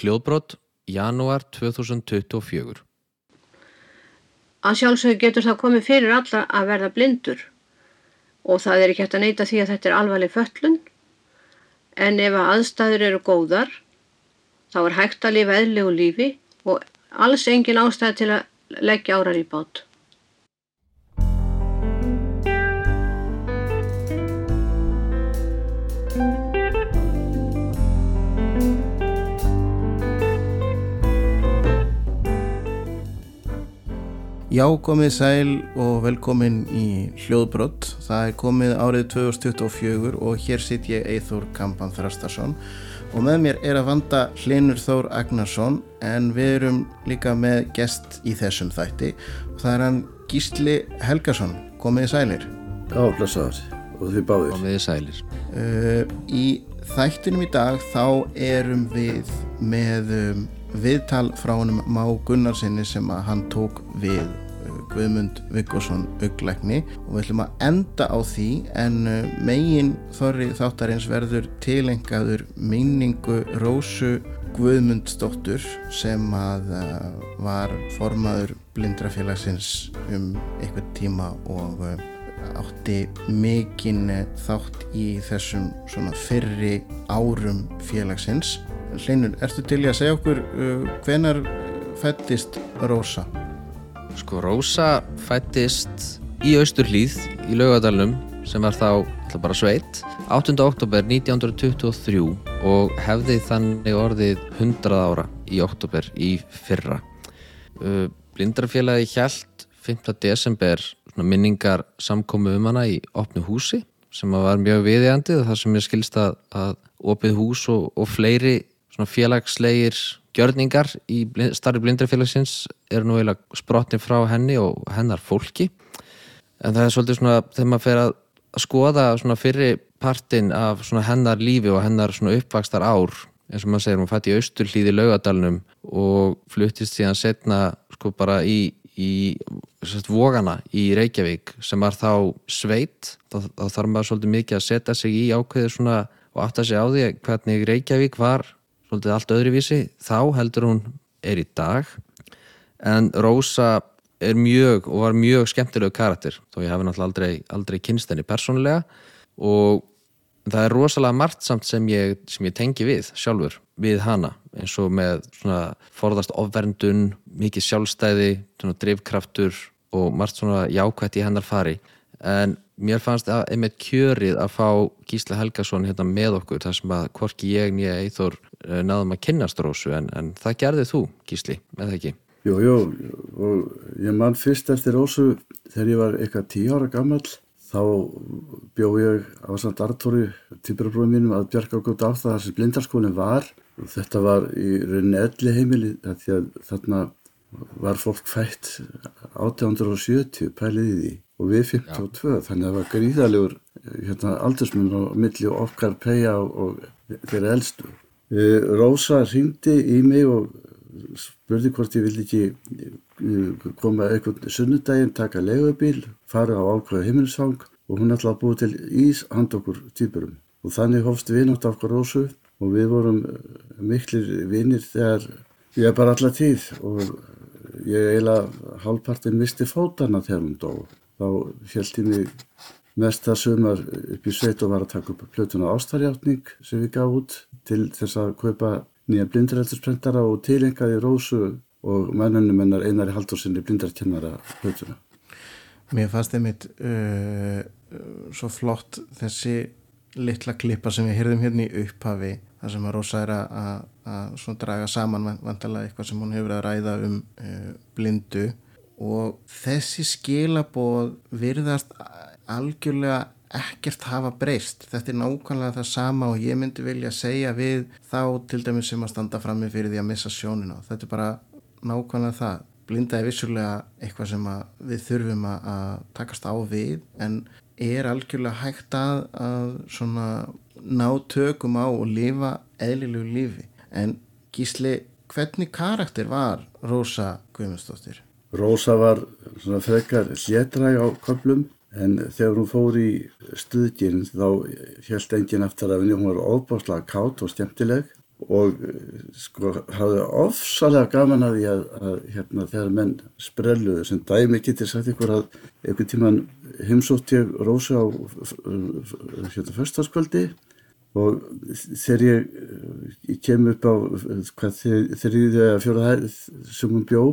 hljóðbrott, janúar 2024. Að sjálfsögur getur það komið fyrir alla að verða blindur og það er ekki hægt að neyta því að þetta er alvarleg föllun en ef að aðstæður eru góðar þá er hægt að lifa eðlegu lífi og alls engin ástæði til að leggja árar í bát. Já, komið sæl og velkomin í hljóðbrott. Það er komið árið 2024 og hér sitt ég Eithór Kampan Þrastarsson og með mér er að vanda Hlinur Þór Agnarsson en við erum líka með gest í þessum þætti og það er hann Gísli Helgarsson. Komið sælir. Já, blessaður og þið báðir. Komið sælir. Uh, í þættinum í dag þá erum við með um, viðtal frá honum Má Gunnarsinni sem að hann tók við uh, Guðmund Viggosson auglækni og við ætlum að enda á því en uh, megin þorri þáttarins verður tilengaður minningu Rósu Guðmundsdóttur sem að uh, var formaður blindrafélagsins um einhvern tíma og átti mikinn þátt í þessum svona fyrri árum félagsins Hleinur, ertu til í að segja okkur uh, hvenar fættist Rósa? Sko, Rósa fættist í Austurhlýð í laugadalunum sem var þá bara sveit 8. oktober 1923 og hefði þannig orðið 100 ára í oktober í fyrra. Uh, Blindrafélagi hjælt 5. desember minningar samkomi um hana í opnu húsi sem var mjög viðjandi það sem ég skilst að, að opið hús og, og fleiri félagslegir gjörningar í starri blindrafélagsins eru nú eiginlega sprotni frá henni og hennar fólki. En það er svolítið svona þegar maður fer að skoða svona fyrri partin af svona hennar lífi og hennar svona uppvakstar ár eins og maður segir, hún fætti í austurlíði laugadalunum og fluttist síðan setna sko bara í, í sérst, vogana í Reykjavík sem var þá sveit. Þá, þá þarf maður svolítið mikið að setja sig í ákveður svona og átta sig á því hvernig Reykjavík var svolítið allt öðruvísi þá heldur hún er í dag. En Rósa er mjög og var mjög skemmtilegu karakter þó ég hafi náttúrulega aldrei, aldrei kynst henni persónulega. Og það er rosalega margt samt sem ég, sem ég tengi við sjálfur, við hana eins og með svona forðast ofverndun, mikið sjálfstæði drivkraftur og margt svona jákvætt í hennar fari. En mér fannst það einmitt kjörið að fá Gísla Helgason hérna með okkur þar sem að hvorki ég nýja Eithor náðum að kynast Rósu en, en það gerðið þú Gísli, með það ekki? Jú, jú, og ég mann fyrst eftir Rósu þegar ég var eitthvað tíu ára gammal þá bjóð ég á samt Artúri týpurabróðum mínum að bjarga okkur á það sem blindarskónin var og þetta var í rauninni elli heimili þarna var fólk fætt 1870 pæliði því og við 52 Já. þannig að það var gríðalegur hérna, aldursmun á milli okkar peja og, og þeirra eldstu. Eh, Rósa ringdi í mig og spurði hvort ég vildi ekki eh, koma eitthvað sunnudaginn, taka legubíl, fara á ákveða heimilisfang og hún ætlaði að búa til ís hand okkur týpurum. Og þannig hófst við nátt okkar Rósu og við vorum eh, miklir vinnir þegar ég er bara alla tíð og ég eiginlega hálfpartin misti fótana þegar hún dó þá held ég mig mesta sumar upp í sveit og var að taka upp plötuna Ástarjáttning sem við gaf út til þess að kaupa nýja blindarældursprentara og tilengaði Rósu og mannunum hennar einari haldursinni blindarkennara plötuna. Mér fannst einmitt uh, svo flott þessi litla klippa sem við heyrðum hérna í upphafi þar sem að Rósa er að, að draga saman vantalega eitthvað sem hún hefur að ræða um uh, blindu og þessi skilaboð virðast algjörlega ekkert hafa breyst. Þetta er nákvæmlega það sama og ég myndi vilja segja við þá til dæmis sem að standa fram með fyrir því að missa sjónina. Þetta er bara nákvæmlega það. Blinda er vissulega eitthvað sem við þurfum að takast á við en er algjörlega hægt að, að svona ná tökum á og lifa eðlilegu lífi. En gísli hvernig karakter var Rósa Guðmundsdóttir? Rósa var svona frekar hlétræg á köplum en þegar hún fór í stuðginn þá held enginn eftir að henni. Hún var óbáslega kátt og skemmtileg og eh, sko hafði ofsalega gaman að því að, að hérna þegar menn sprelluðu. Sem dæmi getur sagt ykkur að einhvern tíman heimsótt ég Rósi á hérna förstaskvöldi og þegar ég, ég kem upp á hvað þegar ég fjóra þær sem hún bjó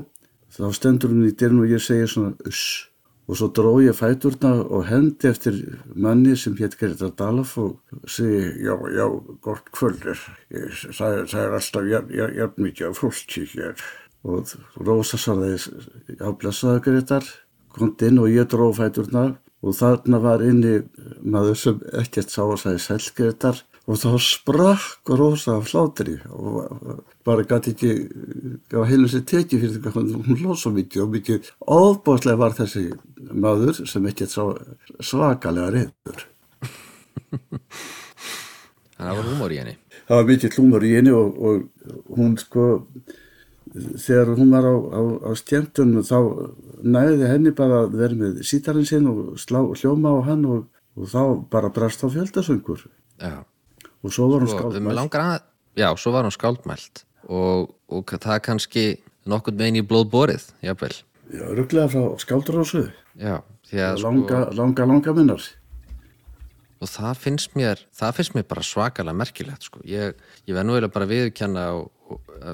þá stendur hún í dyrn og ég segir svona uss og svo dró ég fæturna og hendi eftir manni sem hétt Gerðar Dalaf og segi já, já, gott kvöldir það, það er alltaf jafn mikið af fólki hér. Og Rósa sarði já, blessaða Gerðar kom inn og ég dró fæturna og þarna var inni maður sem ekkert sá að sagði selgreðar og þá sprakk rosa af hlátri og bara gæti ekki á heilum sér tekið fyrir því að hún hlóð svo mikið og mikið óbáslega var þessi maður sem sá svakalega reyður Það var húmor í henni. Það var mikið húmor í henni og, og hún sko þegar hún var á, á, á stjæmtunum þá næði henni bara að vera með sítarinn sinn og slá hljóma á hann og, og þá bara brast á fjöldasöngur Já og svo var hún Sko, skáldmælt. langar, já, svo var hún skáldmælt. Og, og það kannski nokkurn veginn í blóðborið, jáfnvel Já, rugglega frá skáldurásu Já, því að langa, langa, langa minnar. Og það finnst mér það finnst mér bara svakalega merkilegt sko. ég, ég verð nú eiginlega bara viðkjanna og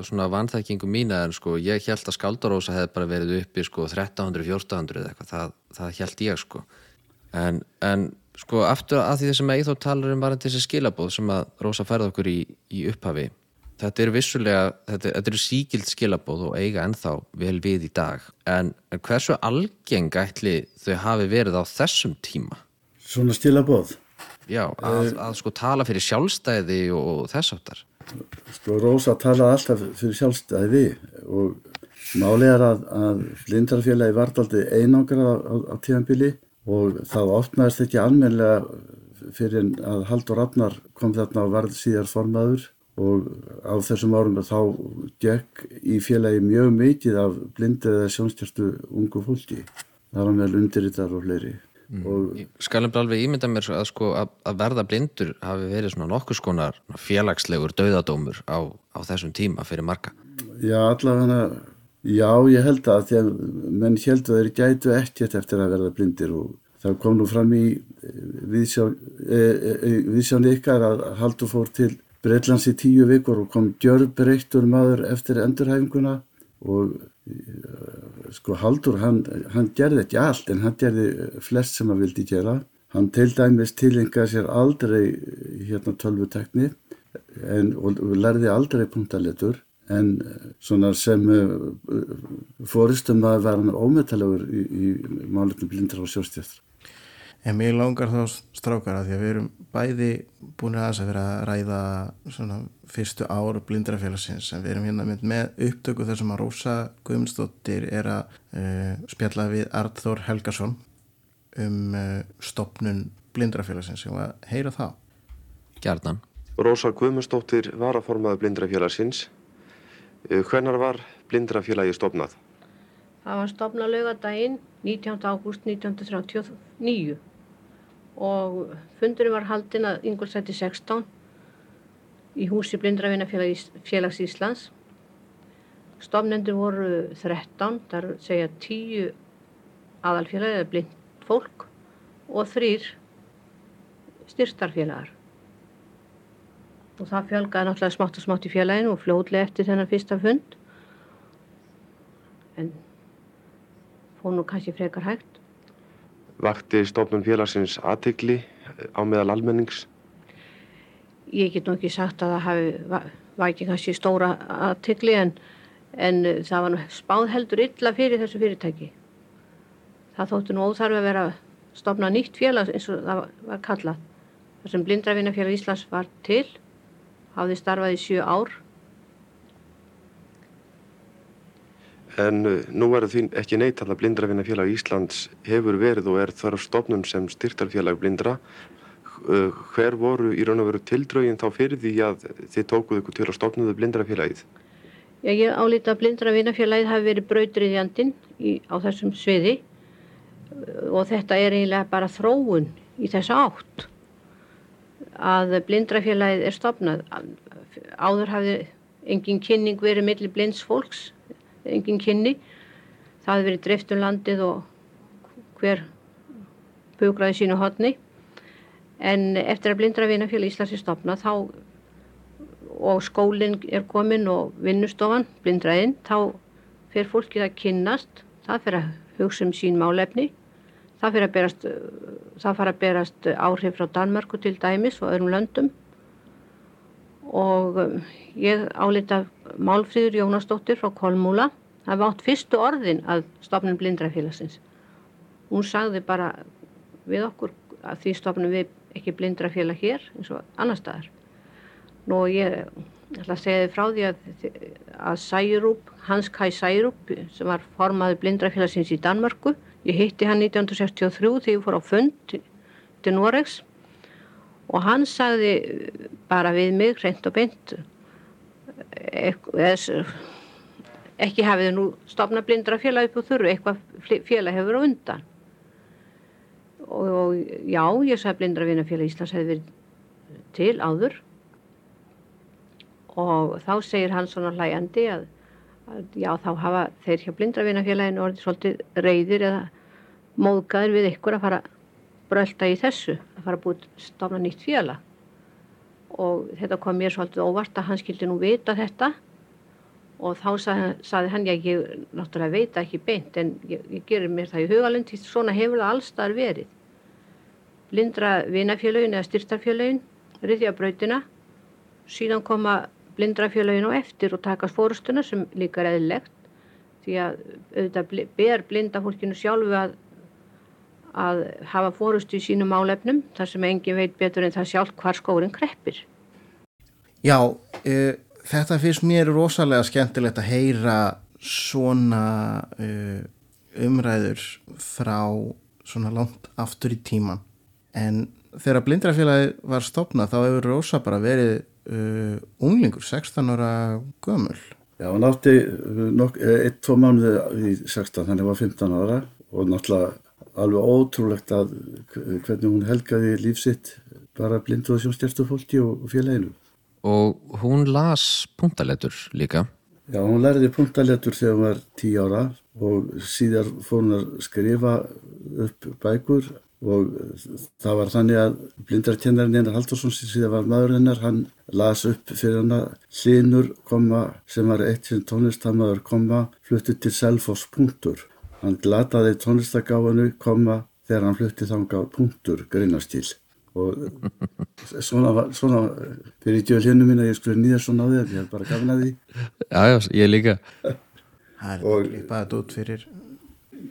svona vanþækkingu mína en sko, ég held að skáldarósa hefði bara verið uppi sko 1300-1400 eða eitthvað, það, það held ég sko. En, en sko aftur að því sem Eithó talar um varandi þessi skilabóð sem að Rósa færði okkur í, í upphafi þetta er vissulega, þetta, þetta er síkild skilabóð og eiga ennþá vel við í dag. En, en hversu algeng ætli þau hafi verið á þessum tíma? Svona stilabóð Já, að, að sko tala fyrir sjálfstæði og þess áttar. Sko Rósa talaði alltaf fyrir sjálfstæði og málið er að, að blindarfélagi vart aldrei einangrað á, á, á tíðanbili og það opnaðist ekki almenlega fyrir að Haldur Ragnar kom þarna og varð síðar formaður og á þessum árum þá gekk í félagi mjög mikið af blindið eða sjónstjárstu ungu fólki. Það var meðal undirritar og fleiri. Ég skalum bara alveg ímynda mér að, sko, að, að verða blindur hafi verið svona nokkus konar félagslegur dauðadómur á, á þessum tíma fyrir marga. Já, allavega, já, ég held að því að menn held að þeir gætu ekkert eftir að verða blindir og það kom nú fram í viðsján, e, e, e, viðsján ykkar að Haldur fór til Breitlands í tíu vikur og kom gjörbreyttur maður eftir endurhæfinguna og sko Haldur hann, hann gerði ekki allt en hann gerði flest sem hann vildi gera. Hann til dæmis tilenga sér aldrei hérna tölvutekni en, og, og lærði aldrei punktaletur en svona sem uh, fóristum að vera ómetalegur í, í málutnum blindra og sjóstjæstra En mér langar þá strákar að því að við erum bæði búin að þess að vera að ræða svona fyrstu ár blindrafélagsins en við erum hérna með, með upptöku þessum að Rósa Guðmundsdóttir er að uh, spjalla við Arþór Helgason um uh, stopnun blindrafélagsins og að heyra það. Gjarnan. Rósa Guðmundsdóttir var að formaða blindrafélagsins. Hvenar var blindrafélagi stopnað? Það var stopnað laugadaginn 19. ágúst 1939 og fundurinn var haldinn að Ingolstætti 16 í húsi Blindravinnafélags Íslands. Stofnendur voru 13, þar segja 10 aðalfélagi eða blind fólk og þrýr styrtarfélagar. Og það fjölgaði náttúrulega smátt og smátt í félaginu og fljóðlega eftir þennan fyrsta fund. En fór nú kannski frekar hægt. Vakti stofnun félagsins aðtikli á meðal almennings? Ég get nú ekki sagt að það hafi, var, ekki kannski stóra aðtikli en, en það var nú spáð heldur illa fyrir þessu fyrirtæki. Það þóttu nú óþarfi að vera að stopna nýtt félag eins og það var kallað. Það sem Blindravinnafélag Íslands var til, hafði starfað í sjö ár En nú er því ekki neitt að Blindravinnafélag Íslands hefur verið og er þar stofnun sem styrtarfélag blindra. Hver voru í raun og veru tildrögin þá fyrir því að þið tókuðu ykkur til að stofnuðu Blindrafélagið? Já, ég álita að Blindravinnafélagið hafi verið brautriðjandin á þessum sviði og þetta er eiginlega bara þróun í þessa átt að blindrafélagið er stopnað. Áður hafði engin kynning verið millir blinds fólks, engin kynni. Það hefði verið drift um landið og hver bugraði sínu hodni. En eftir að blindrafélagið Íslands er stopnað þá og skólinn er komin og vinnustofan, blindraðinn, þá fer fólkið að kynnast, það fer að hugsa um sín málefni, það fer að berast, það fara að berast áhrif frá Danmörku til dæmis og öðrum löndum og um, ég álita Málfríður Jónasdóttir frá Kolmúla, það var átt fyrstu orðin að stopnum blindrafélagsins. Hún sagði bara við okkur að því stopnum við ekki blindrafélag hér eins og annar staðar. Nú ég ætla að segja þið frá því að, að Særup, Hans Kai Særup sem var formaður blindrafélagsins í Danmörku, ég hitti hann 1963 þegar ég fór á fund til, Noregs og hann sagði bara við mig hreint og beint ekki hafið nú stopna blindrafélag upp og þurru, eitthvað félag hefur á undan. Og, og já, ég sagði blindrafélag Íslands hefði verið til áður. Og þá segir hann svona hlægandi að já þá hafa þeir hjá blindravinafélaginu orðið svolítið reyðir eða móðgæðir við ykkur að fara brölda í þessu, að fara búið stofna nýtt félag. Og þetta kom mér svolítið óvart að hann skildi nú vita þetta. Og þá sagði, sagði hann já ég náttúrulega veit ekki beint en ég, ég gerir mér það í hugalund því svona hefur það allstaðar verið. Blindra vinafélagin eða styrtarfélagin riðja brautina síðan koma blindrafélagin á eftir og takast fórustuna sem líka er eðlilegt því að auðvitað ber blinda fólkinu sjálfu að, að hafa fórustu í sínum álefnum þar sem engin veit betur en það sjálf hvar skórin kreppir. Já, uh, þetta finnst mér rosalega skemmtilegt að heyra svona uh, umræður frá svona langt aftur í tíman en þegar blindrafélagi var stopnað þá hefur Rosa bara verið uh, unglingur, 16 ára gömul. Já, hann átti uh, eitt, tvo mánuði í 16, þannig var 15 ára og náttúrulega alveg ótrúlegt að hvernig hún helgaði lífsitt bara blindu og sjónstjærstu fólki og félaginu. Og hún las punktaletur líka? Já, hún lærði punktaletur þegar hún var 10 ára og síðar fór hún að skrifa upp bækur og það var þannig að blindarkennarinn Einar Haldursson sem síðan var maður hennar, hann las upp fyrir hann að Hlinur koma sem var eitt sem tónlistamæður koma fluttið til Selfoss punktur. Hann glataði tónlistagáinu koma þegar hann fluttið þanga punktur greinastíl og svona, svona fyrir í djöl hennum mín að ég skulle nýja svona á því að ég hef bara gafin að því. Já, já, ég líka. Það er bara dótt fyrir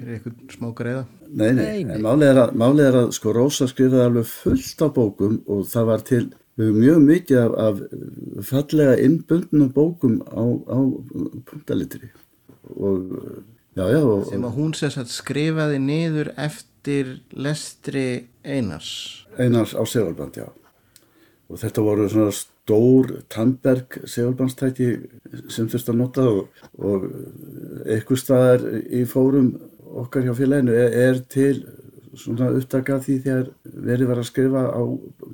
fyrir eitthvað smá greiða Nei, nei, nei. Málið, er að, málið er að sko Rósa skrifaði alveg fullt af bókum og það var til mjög mikið af, af fallega innbundnum bókum á, á punktalitri. Og já, já og, sem að hún sér satt skrifaði niður eftir lestri Einars. Einars á Sigurbrand, já. Og þetta voru svona stór Tandberg segulbandstæki sem þurfti að nota og, og eitthvað staðar í fórum okkar hjá félaginu er, er til svona upptaka því þegar verið var að skrifa á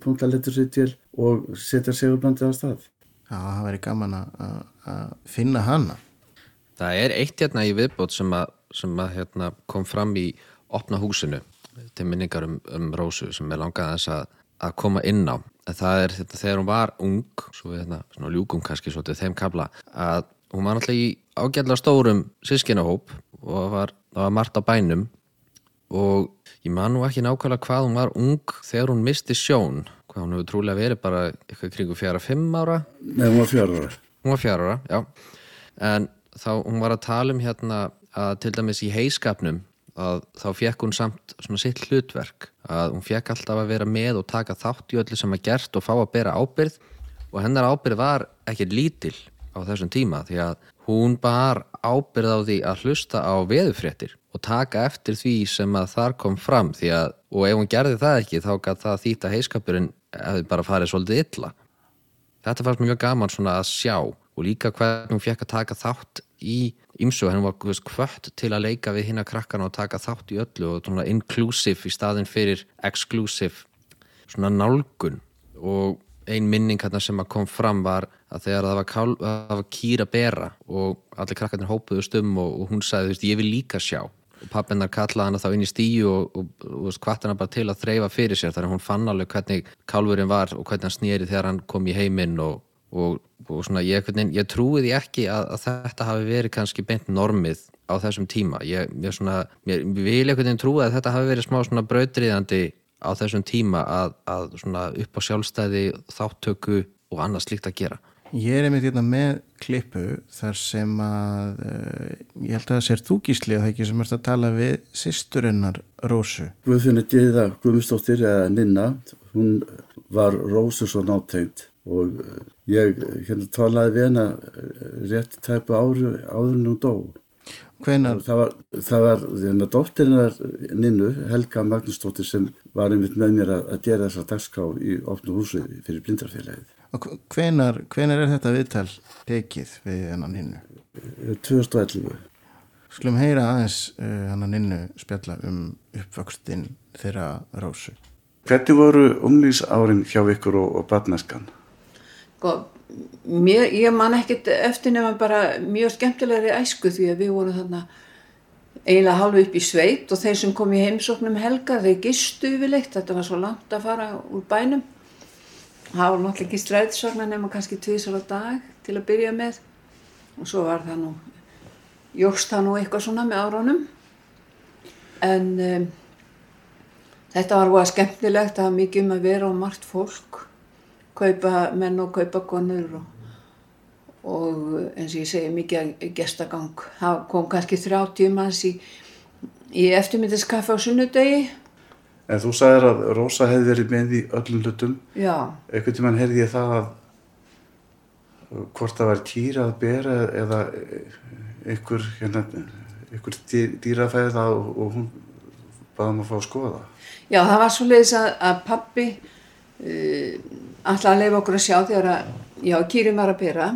punktaletur sér til og setja segulbandið á stað. Já, það væri gaman að finna hana. Það er eitt hérna í viðbót sem, að, sem að, hérna, kom fram í opna húsinu til minningar um, um Rósu sem er langað þess að, að koma inn á. Það er þetta, þegar hún var ung, svo við hérna, svona ljúkum kannski svo til þeim kabla, að hún var náttúrulega í ágæðlega stórum sískinahóp og var það var margt á bænum og ég man nú ekki nákvæmlega hvað hún var ung þegar hún misti sjón. Hvað hún hefur trúlega verið bara eitthvað kringu fjara fimm ára? Nei, hún var fjara ára. Hún var fjara ára, já. En þá hún var að tala um hérna að til dæmis í heiskapnum að þá fekk hún samt svona sitt hlutverk. Að hún fekk alltaf að vera með og taka þátt í öllu sem að gert og fá að bera ábyrð og hennar ábyrð var ekki lítil á þessum tíma því að hún bar ábyrð á því að hlusta á veðufréttir og taka eftir því sem að þar kom fram því að, og ef hún gerði það ekki þá gæti það þýta heiskapurinn hefði bara farið svolítið illa. Þetta fannst mjög gaman svona að sjá og líka hvernig hún fekk að taka þátt í ymsu, henni var hvött til að leika við hinn að krakkana og taka þátt í öllu og svona inclusive í staðin fyrir exclusive svona nálgun. Og ein minning hérna sem kom fram var að þegar það var, kál, það var kýra bera og allir krakkarnir hópuðust um og, og hún sagði, þú veist, ég vil líka sjá. Og pappinnar kallaði hana þá inn í stíu og, og, og hvart hana bara til að þreyfa fyrir sér þar að hún fann alveg hvernig kálfurinn var og hvernig hann snýri þegar hann kom í heiminn og, og svona ég, hvernig, ég trúi því ekki að, að þetta hafi verið kannski beint normið á þessum tíma. Ég, ég, svona, ég vil einhvern veginn trúi að þetta hafi verið smá svona brautriðandi á þessum tíma að, að svona upp á sjálfstæði þáttöku og annað slíkt að gera Ég er einmitt hérna með klippu þar sem að uh, ég held að það sér þú gísli og það ekki sem ert að tala við sýsturinnar Rósu. Guðfinni Gíða Guðmundsdóttir eða Ninna, hún var Rósu svo náttægt og eh, ég hérna talaði við hana eh, rétt tæpu ári áður en hún dó. Hvenar? Það var, það var hérna dóttirinnar Ninnu, Helga Magnúsdóttir sem var einmitt með mér að, að gera þessa dagská í opnu húsi fyrir blindarfélagið. Hvenar, hvenar er þetta viðtal tekið við hennan hinnu? 2011. Skulum heyra aðeins uh, hennan hinnu spjalla um uppvöxtinn þeirra rásu. Hvernig voru umlýsárin hjá ykkur og, og barnaskan? Sko, mér, ég man ekkert eftir nefnum bara mjög skemmtilegri æsku því að við vorum þarna eiginlega halvu upp í sveit og þeir sem kom í heimsóknum helga þeir gistu yfirleitt, þetta var svo langt að fara úr bænum. Það var náttúrulega ekki stræðsvagnar nema kannski tvísar á dag til að byrja með. Og svo var það nú jógst það nú eitthvað svona með áránum en um, þetta var hóa skemmtilegt það var mikið um að vera á margt fólk kaupa menn og kaupa konur og, og eins og ég segi mikið gestagang það kom kannski 30 manns í, í eftirmyndiskaffi á sunnudegi En þú sagðir að Rósa hefði verið með í öllum hlutum. Já. Ekkert tíma heyrði ég það að hvort það var kýra að bera eða einhver, hérna, einhver dýrafæði það og, og hún baði hann að fá að skoða. Já, það var svo leiðis að, að pappi uh, alltaf að leifa okkur að sjá þegar að, já, kýrin var að bera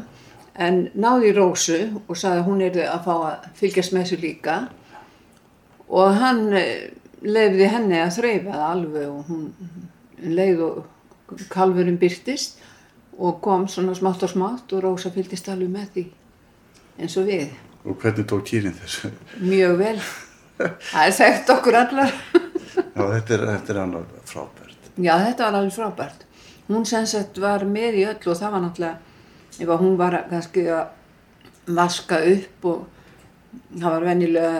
en náði Rósu og sagði að hún er að fá að fylgjast með þessu líka og hann lefði henni að þreyfa það alveg og hún leið og kalfurinn byrtist og kom svona smátt og smátt og Rósa fylgist alveg með því eins og við. Og hvernig tók kýrin þessu? Mjög vel. Það er þekkt okkur allar. Já, þetta er, þetta er alveg frábært. Já, þetta var alveg frábært. Hún sem sagt var með í öll og það var náttúrulega, ef hún var kannski að vaska upp og það var venilega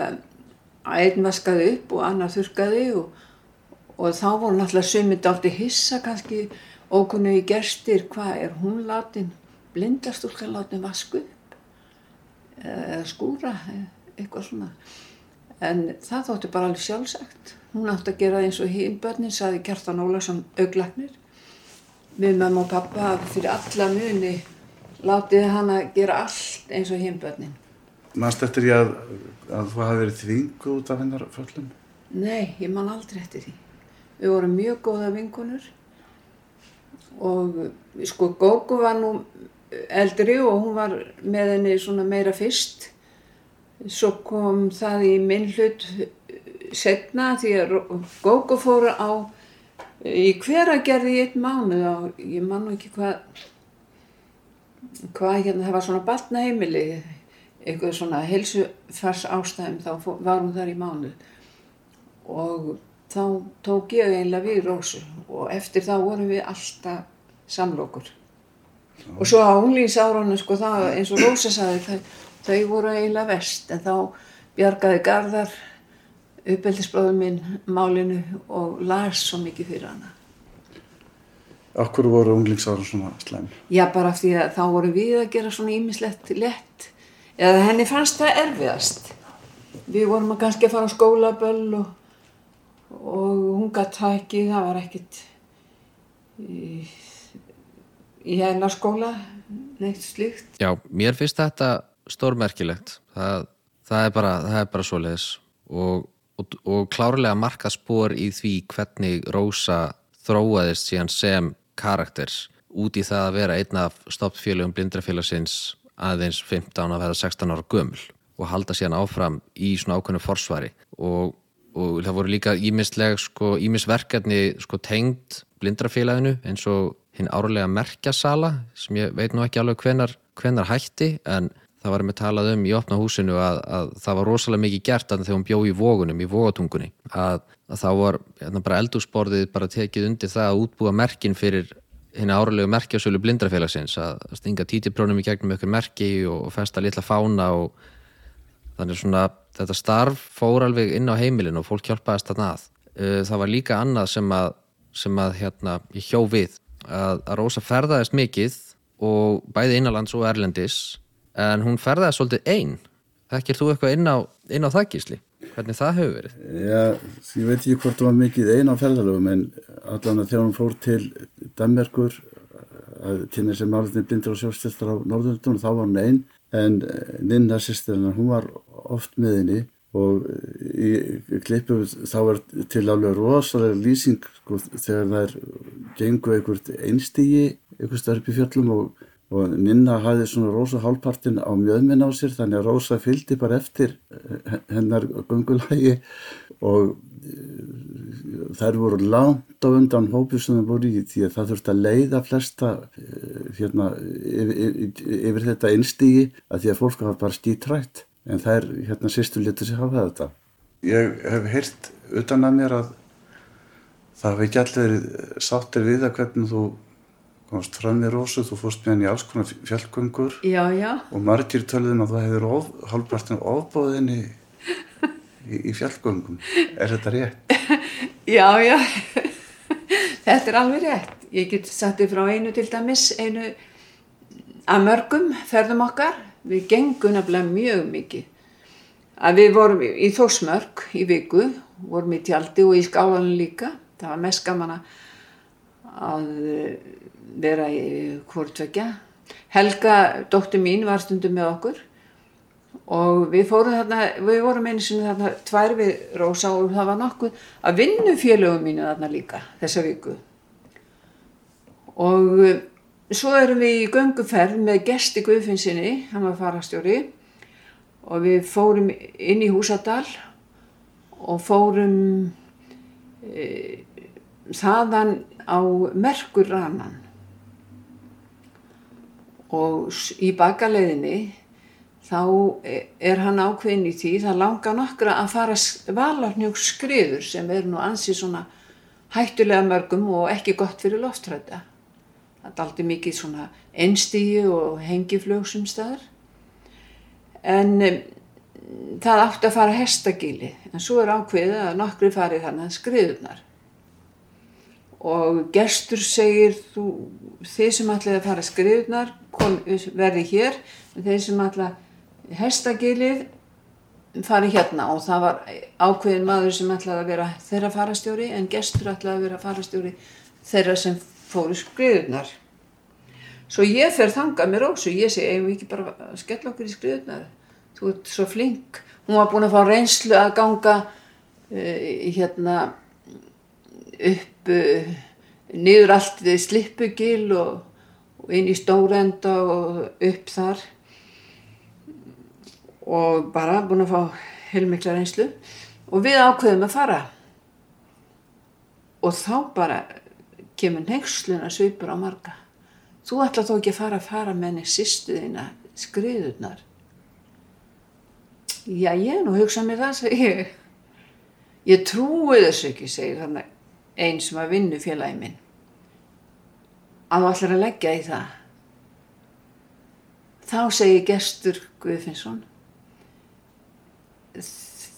að einn vaskaði upp og annar þurkaði og, og þá voru náttúrulega sömyndi átti hissa kannski ókunnu í gerstir hvað er hún látin blindastúlkan látin vasku upp? Eða skúra eitthvað svona. En það þótti bara alveg sjálfsagt. Hún átti að gera eins og hinn börnin saði Kjartan Ólarsson auglagnir við mamma og pappa fyrir alla muni látið hann að gera allt eins og hinn börnin Mannst eftir ég að, að þú hafi verið þvingu út af hennar föllum? Nei, ég man aldrei eftir því. Við vorum mjög góða vingunur og sko Gógu var nú eldri og hún var með henni svona meira fyrst. Svo kom það í minn hlut setna því að Gógu fór á í hveragerði í einn mánu og ég man ekki hvað hvað hérna, það var svona batnaheimili eitthvað svona helsufars ástæðum þá var hún þar í mánuð og þá tók ég eiginlega við Rósu og eftir þá vorum við alltaf samlokur Já. og svo á unglýns áraunum sko það eins og Rósa þau, þau voru eiginlega vest en þá bjargaði Garðar uppeldisbróður minn málinu og las svo mikið fyrir hana. Akkur voru unglingsára svona slæm? Já bara því að þá voru við að gera svona ímislegt lett eða henni fannst það erfiðast. Við vorum að kannski að fara á skólaböll og, og hún gætt það ekki það var ekkit í, í hennar skóla neitt slíkt. Já, mér finnst þetta stórmerkilegt. Það, það er bara, bara svo leiðis og, og, og klárlega marka spór í því hvernig Rósa þróaðist síðan sem karakters út í það að vera einn af stoppfélögum blindrafélagsins aðeins 15 að vera 16 ára gömul og halda síðan áfram í svona ákveðnu forsvari. Og, og það voru líka ímisleg sko, ímisverkefni sko tengd blindrafélaginu eins og hinn árlega merkjasala sem ég veit nú ekki alveg hvenar, hvenar hætti en það var með talað um í opna húsinu að, að það var rosalega mikið gert að þegar hún bjó í vógunum, í vógatungunni að, að þá var hérna, bara eldúsborðið bara tekið undir það að útbúa merkin fyrir hinn áralegu merkjasölu blindrafélagsins að stinga títiprónum í gegnum ykkur merki og festa litla fána og þannig svona þetta starf fór alveg inn á heimilin og fólk hjálpaðist þarna að. Það var líka annað sem að, sem að hérna, ég hjó við að, að Rósa ferðaðist mikið og bæði innanlands og erlendis en hún ferðaði svolítið einn þekkir þú eitthvað inn á, inn á það gísli? Hvernig það hefur verið? Já, ég veit ekki hvort það var mikið einn á ferðalögum en allan að þegar hún fór til Danmerkur til þess að málinni blindur og sjóstistar á Norðundunum þá var hún einn en Ninna sýstirna hún var oft með henni og í klippu þá er til alveg rosalega lýsing sko, þegar það er gengu einhvert einstígi einhver starf í fjöllum og og Ninna hafði svona Rósa hálfpartin á mjöðminn á sér þannig að Rósa fylgdi bara eftir eh, hennar gungulægi og eh, þær voru langt á undan hópi sem það voru í því að það þurfti að leiða flesta eh, hérna, yfir, yfir, þetta einstígi að því að fólk hafa bara skítrætt en þær hérna sýstu litur sér hafa þetta. Ég hef heyrt utan að mér að það hefði ekki allir sáttir við að hvernig þú komst fram í Rósu, þú fórst með henni í alls konar fjallgöngur. Já, já. og margir töluðum að það hefur hálfpartinu ofbóðinni í, í fjallgöngum. Er þetta rétt? Já, já. Þetta er alveg rétt. Ég get þið frá einu til dæmis einu að mörgum ferðum okkar. Við gengum nefnilega mjög mikið. Að við vorum í Þórsmörg í viku, vorum í tjaldi og í skálanum líka. Það var mest gaman að vera í hvortvekja. Helga, dóttur mín, var stundum með okkur og við fórum þarna, við vorum einu sinni þarna tvær við Rósa og það var nokkuð að vinnu félögum mínu þarna líka þessa viku. Og eh, svo erum við í gönguferð með gesti Guðfinnsinni, hann var farastjóri og við fórum inn í Húsadal og fórum e, þaðan á Merkurranan og í bakaleiðinni þá er hann ákveðin í því það langar nokkra að fara valarnjók skriður sem er nú ansið svona hættulega mörgum og ekki gott fyrir loftræta. Það er aldrei mikið svona einstígi og hengiflög staðar. En um, það átti að fara hestagili en svo er ákveðið að nokkri farið þannig skriðunar og gestur segir þú, þeir sem ætlaði að fara skriðunar verði hér. En þeir sem ætlaði hestagilið fari hérna og það var ákveðin maður sem ætlaði að vera þeirra farastjóri en gestur ætlaði að vera farastjóri þeirra sem fóru skriðunar svo ég fer þanga með Rósu. Ég segi, eigum við ekki bara að skella okkur í skriðunar þú ert svo flink. Hún var búin að fá reynslu að ganga uh, hérna upp uh, niður allt við slippugil og, og inn í stórenda og upp þar. Og bara búin að fá heilmikla reynslu. Og við ákveðum að fara. Og þá bara kemur nexluna svipur á marga. Þú ætla þó ekki að fara að fara með henni sýstuðina skriðurnar. Já ég nú hugsa mér það segi ég. Ég trúi þessu ekki segir þannig einn sem að vinnu félagi minn að þú ætlar að leggja í það. Þá segir gestur Guðfinnsson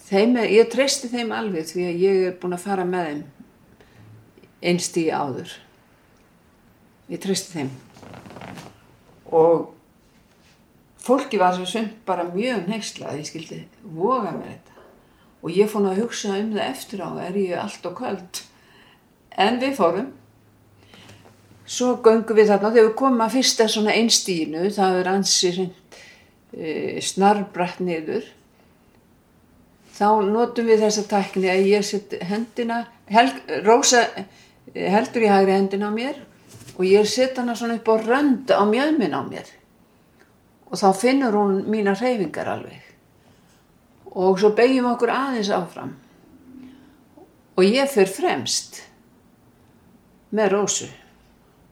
þeim er, ég treysti þeim alveg því að ég er búin að fara með þeim einstígi áður. Ég treysti þeim. Og fólki var svo sund bara mjög neyslað að ég skildi voga mér þetta. Og ég fór að hugsa um það eftir á er ég allt og kvöld en við fórum svo göngum við þarna þegar við komum að fyrsta svona einstínu það er ansið e, snarbrætt niður. Þá notum við þessa tækni að ég set hendina hel, Rósa heldur í hægri hendina á mér og ég set hana svona upp á rönd á mjöðminn á mér. Og þá finnur hún mína reyfingar alveg. Og svo beigjum okkur aðeins áfram. Og ég fyrir fremst með rósu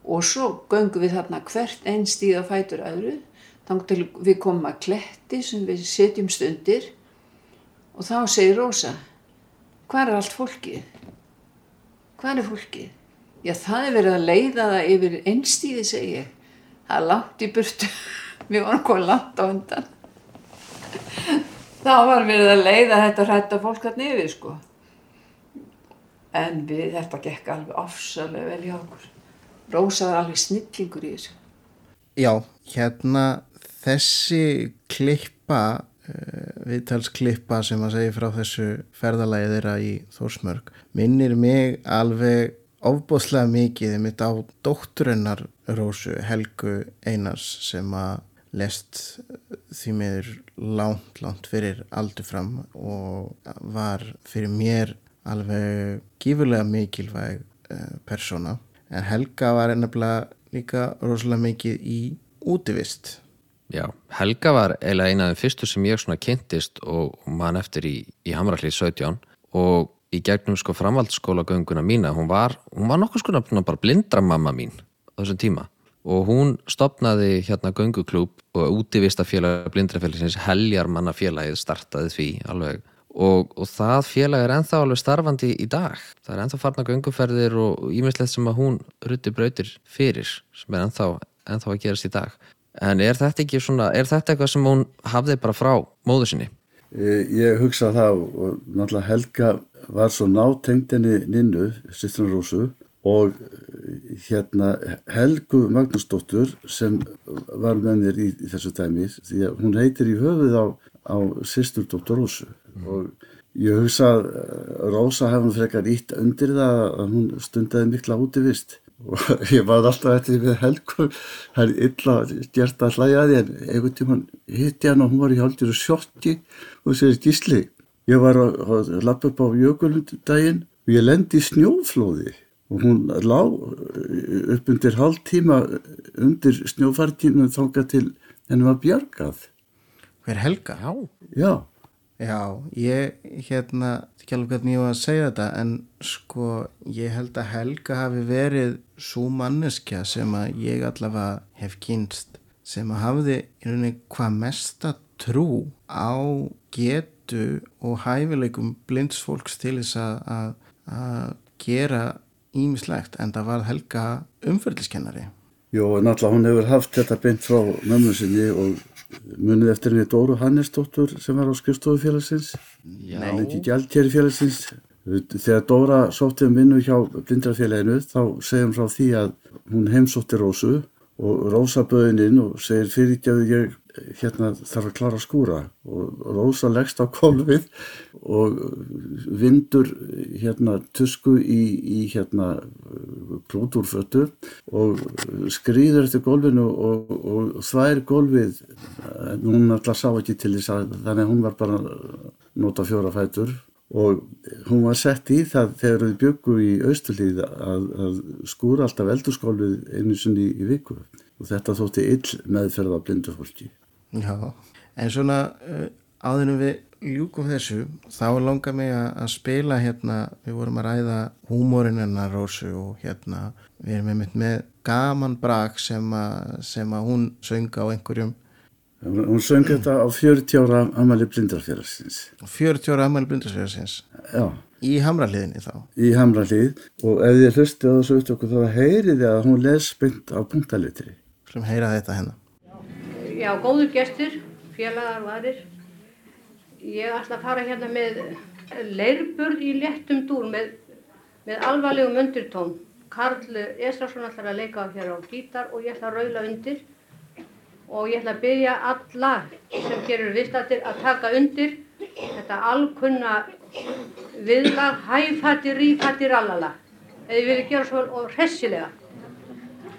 og svo göngum við þarna hvert einn stíð á fætur öðru þannig til við komum að kletti sem við setjum stundir. Og þá segir Rósa hvað er allt fólkið? hvað er fólkið? Já það er verið að leiða það yfir einstíði segi ég. Það er langt í burtu. Við vorum komið langt á undan. Þá var verið að leiða þetta hrætta fólk að nefið sko. En við þetta gekk alveg ofsalega vel hjá okkur Rósa var alveg snillingur í þessu. Já, hérna þessi klippa uh, viðtalsklippa sem að segja frá þessu ferðalagi þeirra í Þórsmörg minnir mig alveg ofbóðslega mikið mitt á dótturinnar Rósu Helgu Einars sem að lest því meður langt, langt fyrir aldur fram og var fyrir mér alveg gífurlega mikilvæg uh, persóna en Helga var ennabla líka rosalega mikið í útivist. Já, Helga var eiginlega eina af þeim fyrstu sem ég svona kynntist og mann eftir í, í Hamrallið 17 og í gegnum sko framhaldsskólagönguna mína, hún var, hún var nokkuð sko bara blindra mamma mín á þessum tíma. Og hún stopnaði hérna gönguklúb og útivistafélag blindrafélagsins Heljarmannafélagið startaði því alveg og, og það félag er enþá alveg starfandi í dag það er enþá farna gönguferðir og ímislegt sem að hún rutti brautir fyrir sem er enþá, enþá að gerast í dag en er þetta ekki svona, er þetta eitthvað sem hún hafði bara frá móðu sinni? Ég hugsa það og náttúrulega Helga var svo nátengd henni ninnu, sýsturinn Rósu og hérna Helgu Magnúsdóttur sem var með mér í, í þessu dæmi því að hún heitir í höfuð á, á sýstur Dóttur Rósu. Mm. og ég hugsa að Rósa hefði frekar ítt undir það að hún stundaði mikla útivist. Og ég var alltaf eftir við Helgu. Það er illa gert að hlæja því en einhvern tíman hitti hann og hún var í haldir og sjotti og segir gísli ég var að, að lappa upp á jökulundaginn og ég lendi í snjóflóði. Og hún lág eh, upp undir hálf tíma undir snjófartíma þánga til henni var bjargað Hver Helga? Já Já, Já ég hérna, ekki alveg hvernig ég var að segja þetta en sko ég held að Helga hafi verið svo manneskja sem að ég allavega hef kynst sem að hafiði í rauninni hvað mesta trú á getu og hæfileikum blindsfólks til þess að að gera ímislegt en það var Helga umförliskennari. Jó, en alltaf hún hefur haft þetta beint frá mömmu sinni og munið eftir henni Dóru Hannesdóttur sem var á skrifstofufélagsins, en ekki gjaldkjæri félagsins. Þegar Dóra sótti um vinnu hjá blindrafélaginu þá segjum frá því að hún heimsótti Rósu og Rósa böðin inn og segir fyrirgjáðu ég hérna þarf að klara að skúra og Rósa leggst á kolvið og vindur hérna tusku í, í hérna klúturfötu og skrýður eftir golfinu og, og þvær golfið hún alltaf sá ekki til þess að þannig að hún var bara nota fjóra fætur og hún var sett í það þegar við byggum í austullíð að, að skúra alltaf eldurskólfið einu sinni í, viku. Og þetta þótti ill meðferða blindufólki Já, en svona uh, áðunum við ljúkum þessu þá langar mig að spila hérna, við vorum að ræða húmórin hennar Rósu og hérna við erum með, með gaman brak sem, a, sem að hún sönga á einhverjum. Hún söng þetta á 40 ára amali blindarfélagsins 40 ára amali blindarfélagsins Já. Í hamraliðinni þá? Í hamralið og ef þið hlusti á þessu upptöku þá heyriði að hún les byggt á punktalitri Sem heyra þetta hennar Já, góður gestur, félagar varir. Ég ætla að fara hérna með leirburð í léttum dúr með, með alvarlegum undirtón. Karl Esrarsson ætlar að leika hér á gítar og ég ætla að raula undir. Og ég ætla að byggja alla sem eru viðstættir að taka undir þetta alkunna viðlag hæfættir, rífættir, allala. Eða við viljum gera svo og hressilega.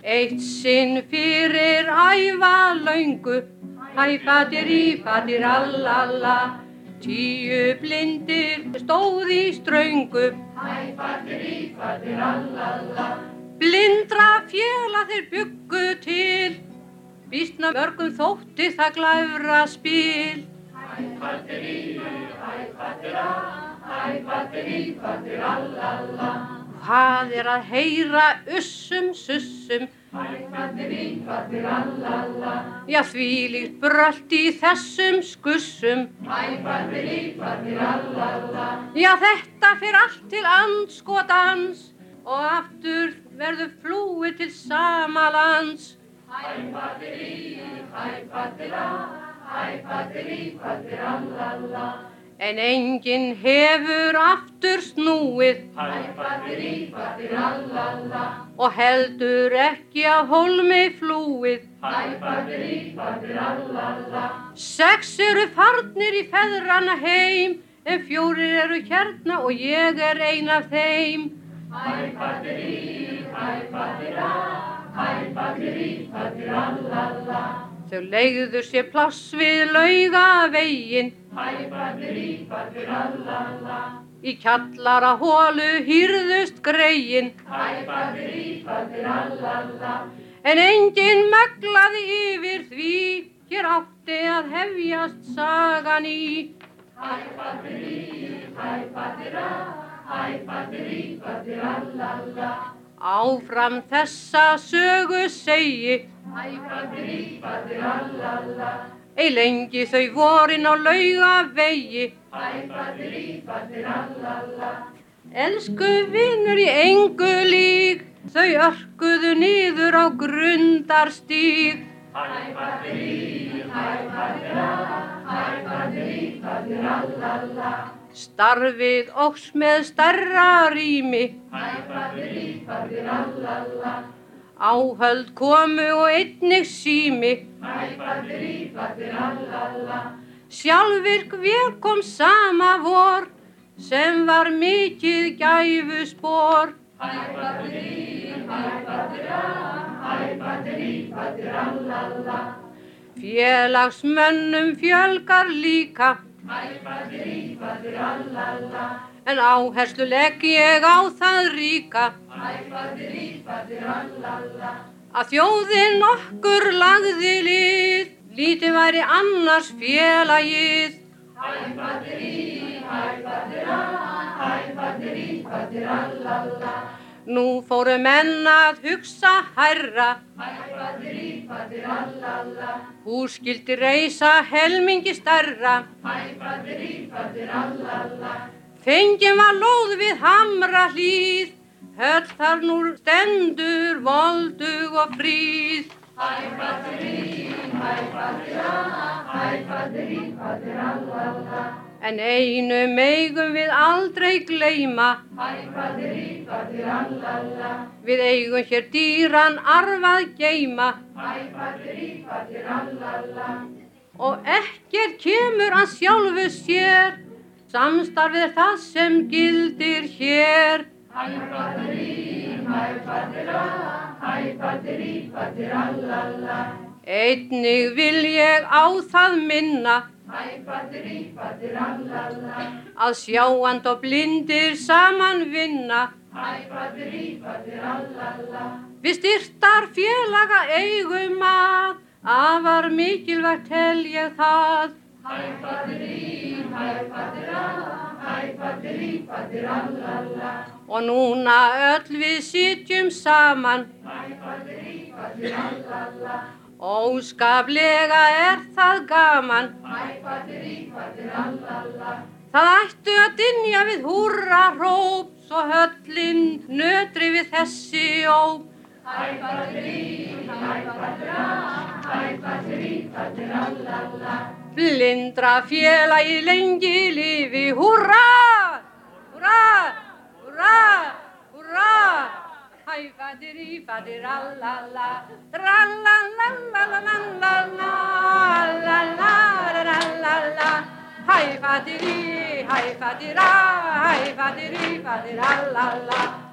Eitt sinn fyrir æfa laungu, hæfatir ífatir allalla, tíu blindir stóð í ströngu, hæfatir ífatir allalla. Blindra fjela þeir byggu til, vísna mörgum þótti það glæfra spil. Hæfatir í, hæfatir á, hæfatir ífatir allalla. Hvað er að heyra ussum sussum. Hæfattir ífattir allalla Já því líkt brölt í þessum skussum. Hæfattir ífattir allalla Já þetta fyrir allt til anskotans og aftur verður flúið til sama lands. Hæfattir í, hæfattir að, hæfattir ífattir allalla En enginn hefur aftur snúið. Hæfattir ífattir allalla Og heldur ekki að hólmi flúið. Hæfattir ífattir allalla Sex eru farnir í feðrana heim En fjórir eru hérna og ég er ein af þeim. Hæfattir í, hæfattir að Hæfattir ífattir allalla Þau leiðu sér plass við laugavegin Hæpaður ípaður allala Í kjallara hólu hýrðust gregin Hæpaður ípaður allala En engin maglaði yfir því Hér átti að hefjast sagan í. Hæpaður ípaður allala Hæpaður ípaður allala Áfram þessa sögu segi Æ, fadri, fadrallalla Ei lengi þau vorin á lauga vegi Æ, fadri, fadrallalla Elsku vinnur í engu lík Þau örkuðu niður á grundarstík Æ, fadri, fadrallalla Æ, fadri, fadrallalla Starfið ógs með starra rými. Æ, fadri, fadrallalla Áhöld komu og einnig sími. Mæpa drífa drallalla. Sjálfur hver kom sama vor sem var mikið gæfu spór. Mæpa drífa, mæpa drífa drallalla. Félagsmönnum fjölgar líka. Mæpa drífa drallalla. En áherslu legg ég á það ríka. Hæfattir ífattir allalla Að þjóðin okkur lagði lið Lítið væri annars félagið. Í, hæfattir að Hæfattir ífattir allalla Nú fóru menn að hugsa hærra. Hæfattir ífattir allalla Hús skildi reysa helmingi starra Hæfattir ífattir allalla Fengið var lóð við hamra hlýð Höll þar nú stendur voldug og fríð. Í, hæfattir að Hæfattir ífattir allalla En einu meigum við aldrei gleyma. Hæfattir ífattir allalla Við eigum hér dýran arfað geima Hæfattir ífattir allalla Og ekkert kemur að sjálfu sér Samstarfið er það sem gildir hér. Hæfattir í, hæfattir að Hæfattir ífattir allalla Einnig vil ég á það minna Hæfattir ífattir allalla Að sjáand og blindir saman vinna. Hæfattir ífattir allalla Við styrtar félaga eigum að Afar mikilvægt tel ég það Hæ padri, hæ padra, hæ padri, padra la la Og núna öll við sýtjum saman Hæ padri, padra la la Óskaplega er það gaman Hæ padri, padra la la Það ættu að dinja við húra hróps og höllin nötri við þessi óp Hæ padri, hæ padra, hæ padri, padra la la Blindra félagi lengi lifi Húrra, húrra, húrra, húrra Hæfattir ífattir allalla Trallalalalalalalalala Hæfattir í, hæfattir að Hæfattir ífattir allalla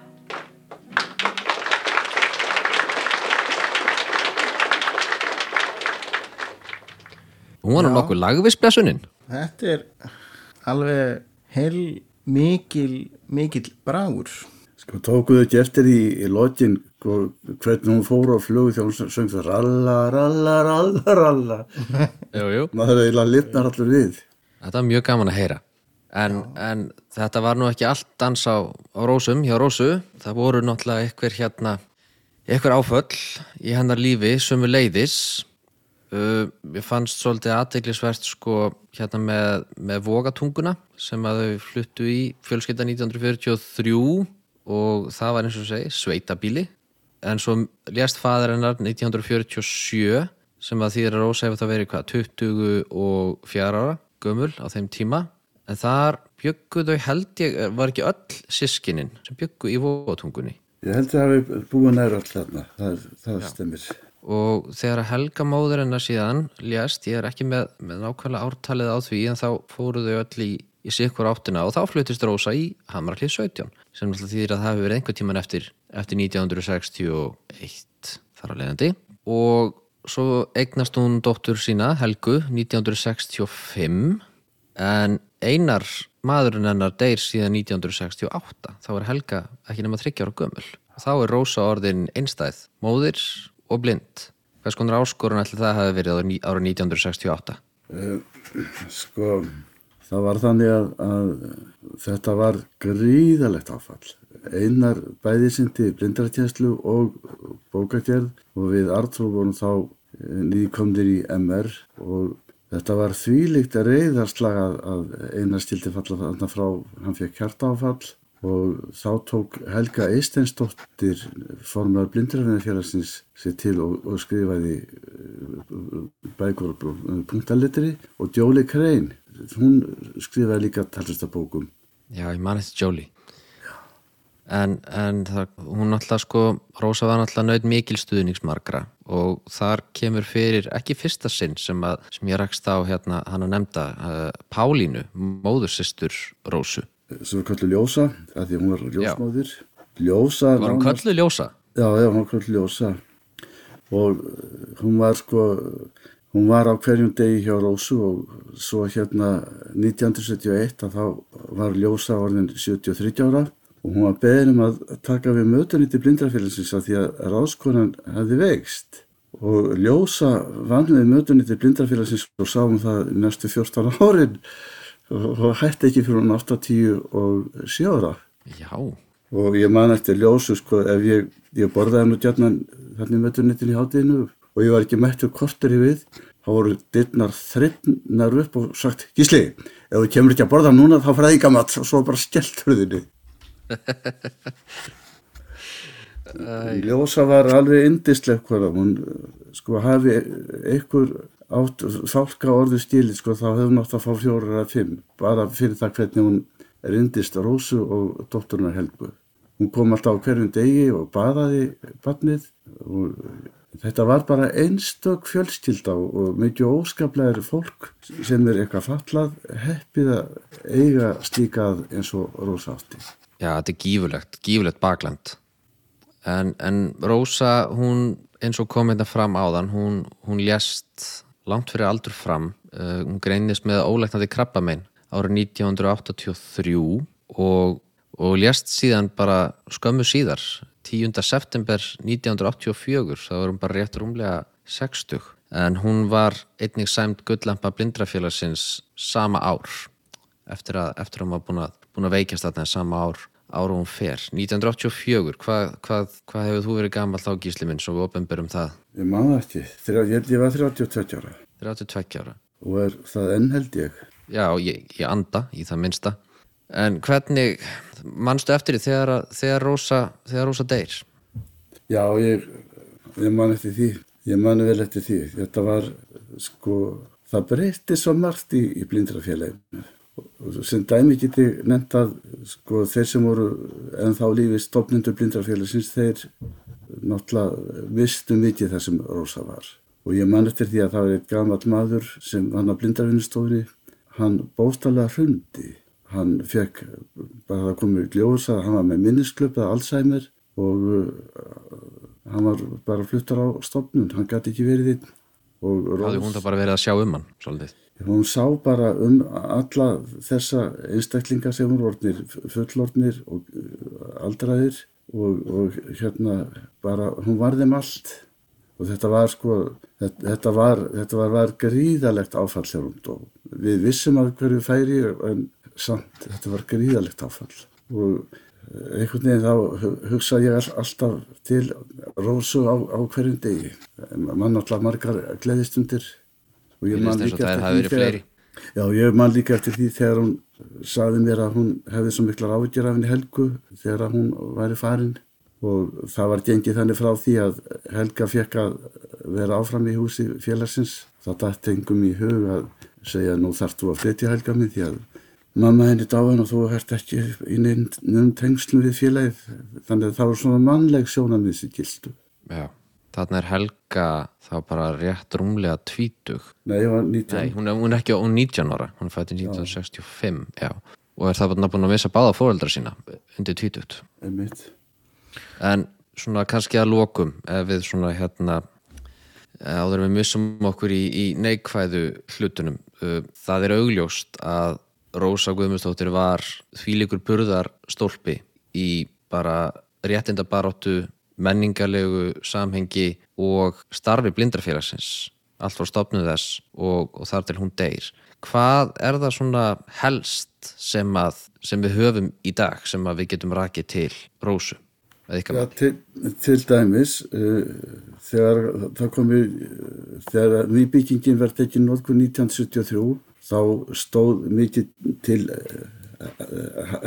Hún var nú Já. nokkuð lagvis blessunin Þetta er alveg heil mikil, mikil bragur. Sko tókuðu ekki eftir í, í lokin sko, hvernig hún fór á flugu þegar hún söng það ralla, ralla, ralla, ralla. Jú, jú Maður eiginlega lifnar allur við. Þetta var mjög gaman að heyra en, en þetta var nú ekki allt dans á, á Rósum, hjá Rósu það voru náttúrulega eitthvað hérna eitthvað áföll í hennar lífi sömu leiðis uh, ég fannst svolítið aðteglisvert sko hérna með, með vogatunguna sem að þau fluttu í fjölskylda 1943 og það var eins og segi sveitabíli en svo lést fadur hennar 1947 sem að því að Rósa hefur það verið hvað 24 ára gömul á þeim tíma. En þar byggu þau held ég var ekki öll sískinin sem byggu í vogatungunni? Ég held að það hefði búið nær all þarna, það, það stemmir. Og þegar Helga móður hennar síðan lést, ég er ekki með, með nákvæmlega ártalið á því en þá fóru þau öll í, í sikkur áttina og þá fluttist Rósa í Hamraklið 17 sem náttúrulega þýðir að það hefur verið einhver tíman eftir, eftir 1961 þar á leiðandi. Og svo eignast hún dóttur sína Helgu 1965 en einar maðurinn hennar deyr síðan 1968 þá er Helga ekki nema 30 ára gömul. Þá er Rósa orðin einstæð móðir og blind. Hvers konar áskorun ætli það hafi verið ára 1968 Sko, það var þannig að, að þetta var gríðalegt áfall. Einar bæði sindi blindartjæslu og bókagerð og við Artur vorum þá nýkomnir í MR og þetta var þvílíkt að reyðarslag að, Einar stildi falla þarna frá, hann fekk hjartáfall og þá tók Helga Eisteinsdóttir formar blindrafinarfélagsins sér til og, og skrifaði uh, bækur punktalitri og Jóli Krein, hún skrifaði líka talsastabókum. Já, ég man eftir Jolie en, en það, hún náttúrulega sko Rósa var náttúrulega nöyð mikil stuðningsmargra og þar kemur fyrir ekki fyrsta sinn sem, að, sem ég rakst á hérna hann að nefnda uh, Pálínu, móðursistur Rósu Svo kallu Ljósa, að því að hún var ljósmóðir. Ljósa... Var hún kölluð ljósa? Já, já, hún var kallu Ljósa. Og uh, hún var sko, hún var á hverjum degi hjá Rósu og svo hérna 1971 að þá var Ljósa orðin 73 ára og hún var beðin um að taka við mötunni til blindrafélagsins af því að ráðskonan hefði veikst. Og Ljósa vann við mötunni til blindrafélagsins og sá um það næstu 14 árin og og hætti ekki fyrir hún 8, 10 og 7 ára. Já, Og ég man eftir ljósu sko ef ég, ég borðaði nú gjarnan þannig mötunnitin í hátíðinu og ég var ekki mættur kortur í við, þá voru dyrnar þreifnar upp og sagt Gísli, ef þú kemur ekki að borða núna þá fræði ekki að mat og svo bara skellt hurðinni. Ljósa var alveg indisleg hvað hún sko hafi einhver átt fálka orðu stíli sko þá hefði hún átt að fá fjórar eða fimm bara fyrir það hvernig hún er indist Rósu og dótturinnar Helgu. Hún kom alltaf á hverjum degi og baðaði barnið og þetta var bara einstök fjölskylda og mikið óskaplegar fólk sem er eitthvað fallað heppið að eiga slíkað eins og Rósa átti. já, þetta er gífulegt, gífulegt bakland en, en Rósa hún eins og kom hérna fram áðan hún, hún lést langt fyrir aldur fram uh, hún greinist með óleiknandi krabbamein árið 1983 og, og lést síðan bara skömmu síðar 10. september 1984 þá var hún bara rétt rúmlega 60 en hún var einnig sæmt gullampa blindrafélagsins sama ár eftir að, eftir að hún var búin að, búin að veikjast þarna sama ár ára hún fer. 1984, hvað, hvað, hvað hefur þú verið gammal þá gísli minn svo við opinberum það? Ég það ekki, ég, ég var 32 ára. 32 ára. Og er það enn held ég. já, ég, ég anda í það minnsta. En hvernig manstu eftir því þegar, þegar þegar Rósa deyr? Já, ég, ég man eftir því, ég man vel eftir því. Þetta var, sko, það breytti svo margt í, í blindrafélaginu. Sem dæmi geti nefnt að, sko, þeir sem voru ennþá lífi stopnindur blindrafélagsins, þeir náttúrulega vistu mikið það sem Rósa var. Og ég man eftir því að það var eitt gamall maður sem hann á blindrafinnustofinni, hann bóstalega hrundi. Hann fekk, bara það komið ljós að hann var með minnisklöp eða Alzheimer og uh, hann var bara fluttar á stofnun, hann gæti ekki verið inn hafði hún það bara verið að sjá um hann svolítið hún sá bara um alla þessa einstaklinga sem voru orðnir fullorðnir og uh, aldraðir og, og hérna bara, hún var þeim allt. Og þetta var sko þetta, þetta var, þetta var, var gríðalegt áfall þegar hún dó. Við vissum að hverju færi en samt, þetta var gríðalegt áfall. Og einhvern veginn þá hugsa ég all, alltaf til rósu á, á hverjum degi. Mann alltaf margar gleðistundir og ég man líka eftir því þegar já, ég man líka eftir því þegar hún saði mér að hún hefði svo miklar ágjör af henni Helgu þegar hún væri farin. Og það var gengið þannig frá því að Helga fekk að vera áfram í húsi félagsins. Það dætt engum í hug að segja nú þarf þú að flytja Helga minn því að mamma henni dáin og þú hægt ekki í nefnum tengslum við félagið. Þannig að það var svona mannleg sjónamið sem gildu Já, þarna er Helga þá bara rétt rúmlega tvítug. Nei, Nei hún, er, hún er ekki hún 19 ára, hún er fættið 1965 já. já, og er það bara búin að missa báða fóreldra sína undir tvítugt. En svona kannski að lokum ef við svona hérna áður við missum okkur í, í neikvæðu hlutunum það er augljóst að Rósa Guðmundsdóttir var þvílikur burðar stólpi í bara réttinda baróttu, menningarlegu samhengi og starfi blindrafélagsins. Allt var stopnuð þess og, og þar til hún deyr. Hvað er það svona helst sem, að, sem við höfum í dag sem við getum rakið til Rósu? Ja, til, til dæmis uh, þegar það komi þegar nýbyggingin verði nokkuð 1973 þá stóð mikið til eh,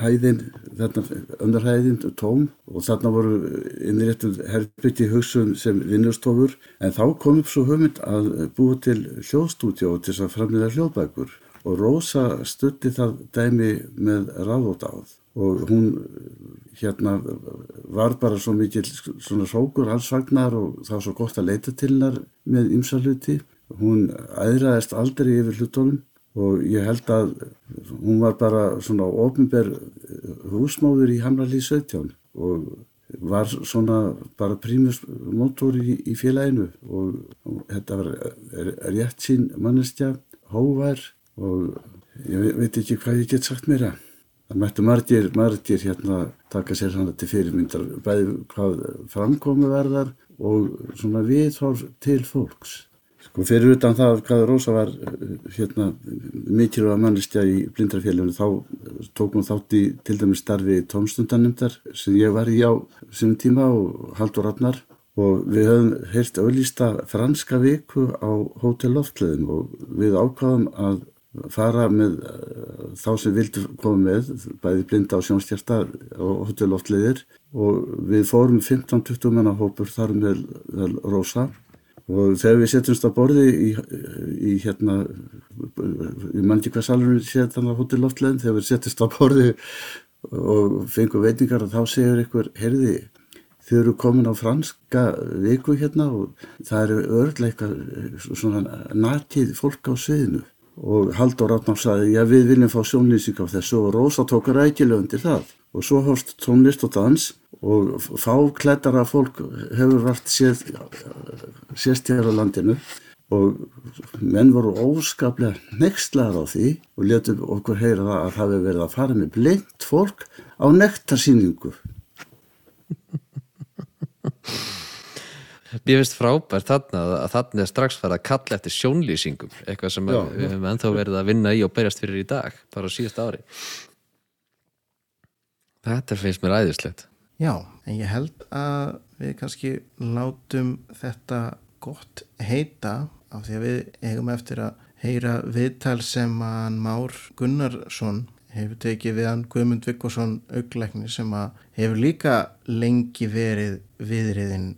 hæðin, þarna öndarhæðin tóm. Og þarna voru innréttuð herbyggi hugsun sem vinnustofur. En þá kom upp svo hugmynd að búa til hljóðstúdjó til þess að framlega hljóðbækur. Og Rósa stutti það dæmi með ráðótt áð og hún hérna var bara svo mikil svona sókur alls vagnar og það var svo gott að leita til hennar með ymsa hluti. Hún æðraðist aldrei yfir hlutónum og ég held að hún var bara svona ofinber húsmáður í Hamralí 17 og var svona bara prímus mótor í, í félaginu. Og þetta var rétt sín mannestja, hóvar og ég veit ekki hvað ég get sagt mér að það mættu margir, margir hérna taka sér hann til fyrirmyndar bæði hvað framkomi verðar og svona viðhorf til fólks Sko fyrir utan það hvað Rósa var hérna, mikilvæga mannistja í blindrafélaginu þá tók hún þátt í til dæmis starfi tómstundanumdar sem ég var í á sem tíma og haldur rafnar og við höfum heilt auðlýsta franska viku á Hotel Loftleðin og við ákvaðum að fara með uh, þá sem vildi koma með, bæði blinda á sjónstjarta og Hotel Loftleðir og við fórum 15-20 manna hópur þar með Rósa og þegar við setjumst á borði í, í hérna ég man ekki hvað salur við setjum á hótelloftlegin þegar við setjumst á borði og fengum veitingar og þá segir ykkur, heyrði þau eru komin á franska viku hérna og það eru örleika svona natið fólk á sviðinu. Og Haldur Átnáf saði, já við viljum fá sjónlýsing á þessu og Rósa tók rækilega undir það. Og svo hóst tónlist og dans og fáklættara fólk hefur vart séð, sést hér á landinu. Og menn voru óskaplega nextlaðar á því og letu okkur heyra að það hefur verið að fara með blind fólk á nektarsýningu. Ég finnst frábært þarna að þarna er strax farið að kalla eftir sjónlýsingum eitthvað sem Já, við hefum ennþá verið að vinna í og berjast fyrir í dag, bara á síðast ári. Þetta finnst mér æðislegt. Já, en ég held að við kannski látum þetta gott heita af því að við eigum eftir að heyra viðtal sem að Már Gunnarsson hefur tekið við hann Guðmund Vikvarsson augleikni sem að hefur líka lengi verið viðriðin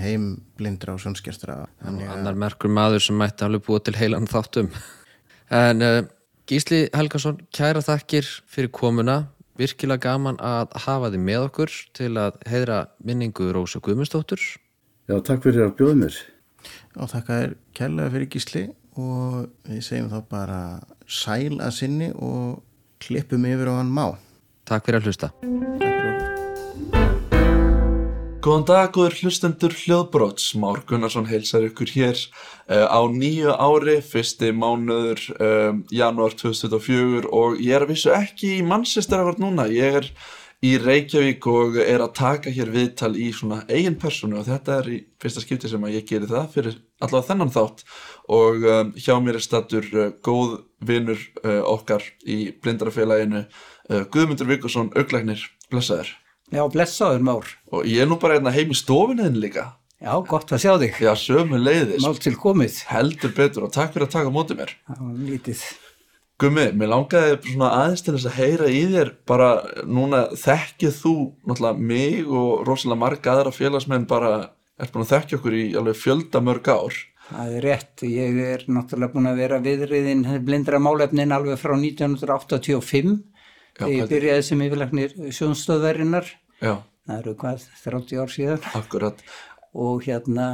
heim blindra og svonskerstra. Annar merkur maður sem mætti alveg búið til heilan þáttum. En uh, Gísli Helgarsson, kæra þakkir fyrir komuna virkilega gaman að hafa þið með okkur til að heidra minningu Rósa Guðmundsdóttur. Já, takk fyrir að bjóða mér. Og takk að þér kærlega fyrir gísli og við segjum þá bara sæl að sinni og klippum yfir á hann má. Takk fyrir að hlusta Góðan dag, góður hlustendur hljóðbróts, Már Gunnarsson heilsar ykkur hér uh, á nýju ári, fyrsti mánuður, um, janúar 2024 og ég er að vissu ekki í mannsestar akkur núna, ég er í Reykjavík og er að taka hér viðtal í svona eigin personu og þetta er í fyrsta skipti sem að ég geri það fyrir allavega þennan þátt. Og um, hjá mér er stattur uh, góð vinnur uh, okkar í blindarafélaginu Guðmundur Vikursson, auglæknir, blessaður Já, blessaður Már. og ég er nú bara hérna heim í stofinniðin líka Já, gott að sjá þig. Já, sömu leiðis, Mál til komið. heldur betur og takk fyrir að taka á móti mér var lítið. Gummi, mér langaði svona aðeins til þess að heyra í þér bara núna þekkið þú náttúrulega mig og rosalega marga aðra félagsmenn bara ert búin að þekkja okkur í alveg fjölda mörg ár Það er rétt. Ég er náttúrulega búin að vera viðriðin blindra málefnin alveg frá 1985. Þegar ég byrjaði sem yfirleiknir sjónstöðverðinnar. Já, Það eru hvað, 30 ár síðan. akkurat Og hérna,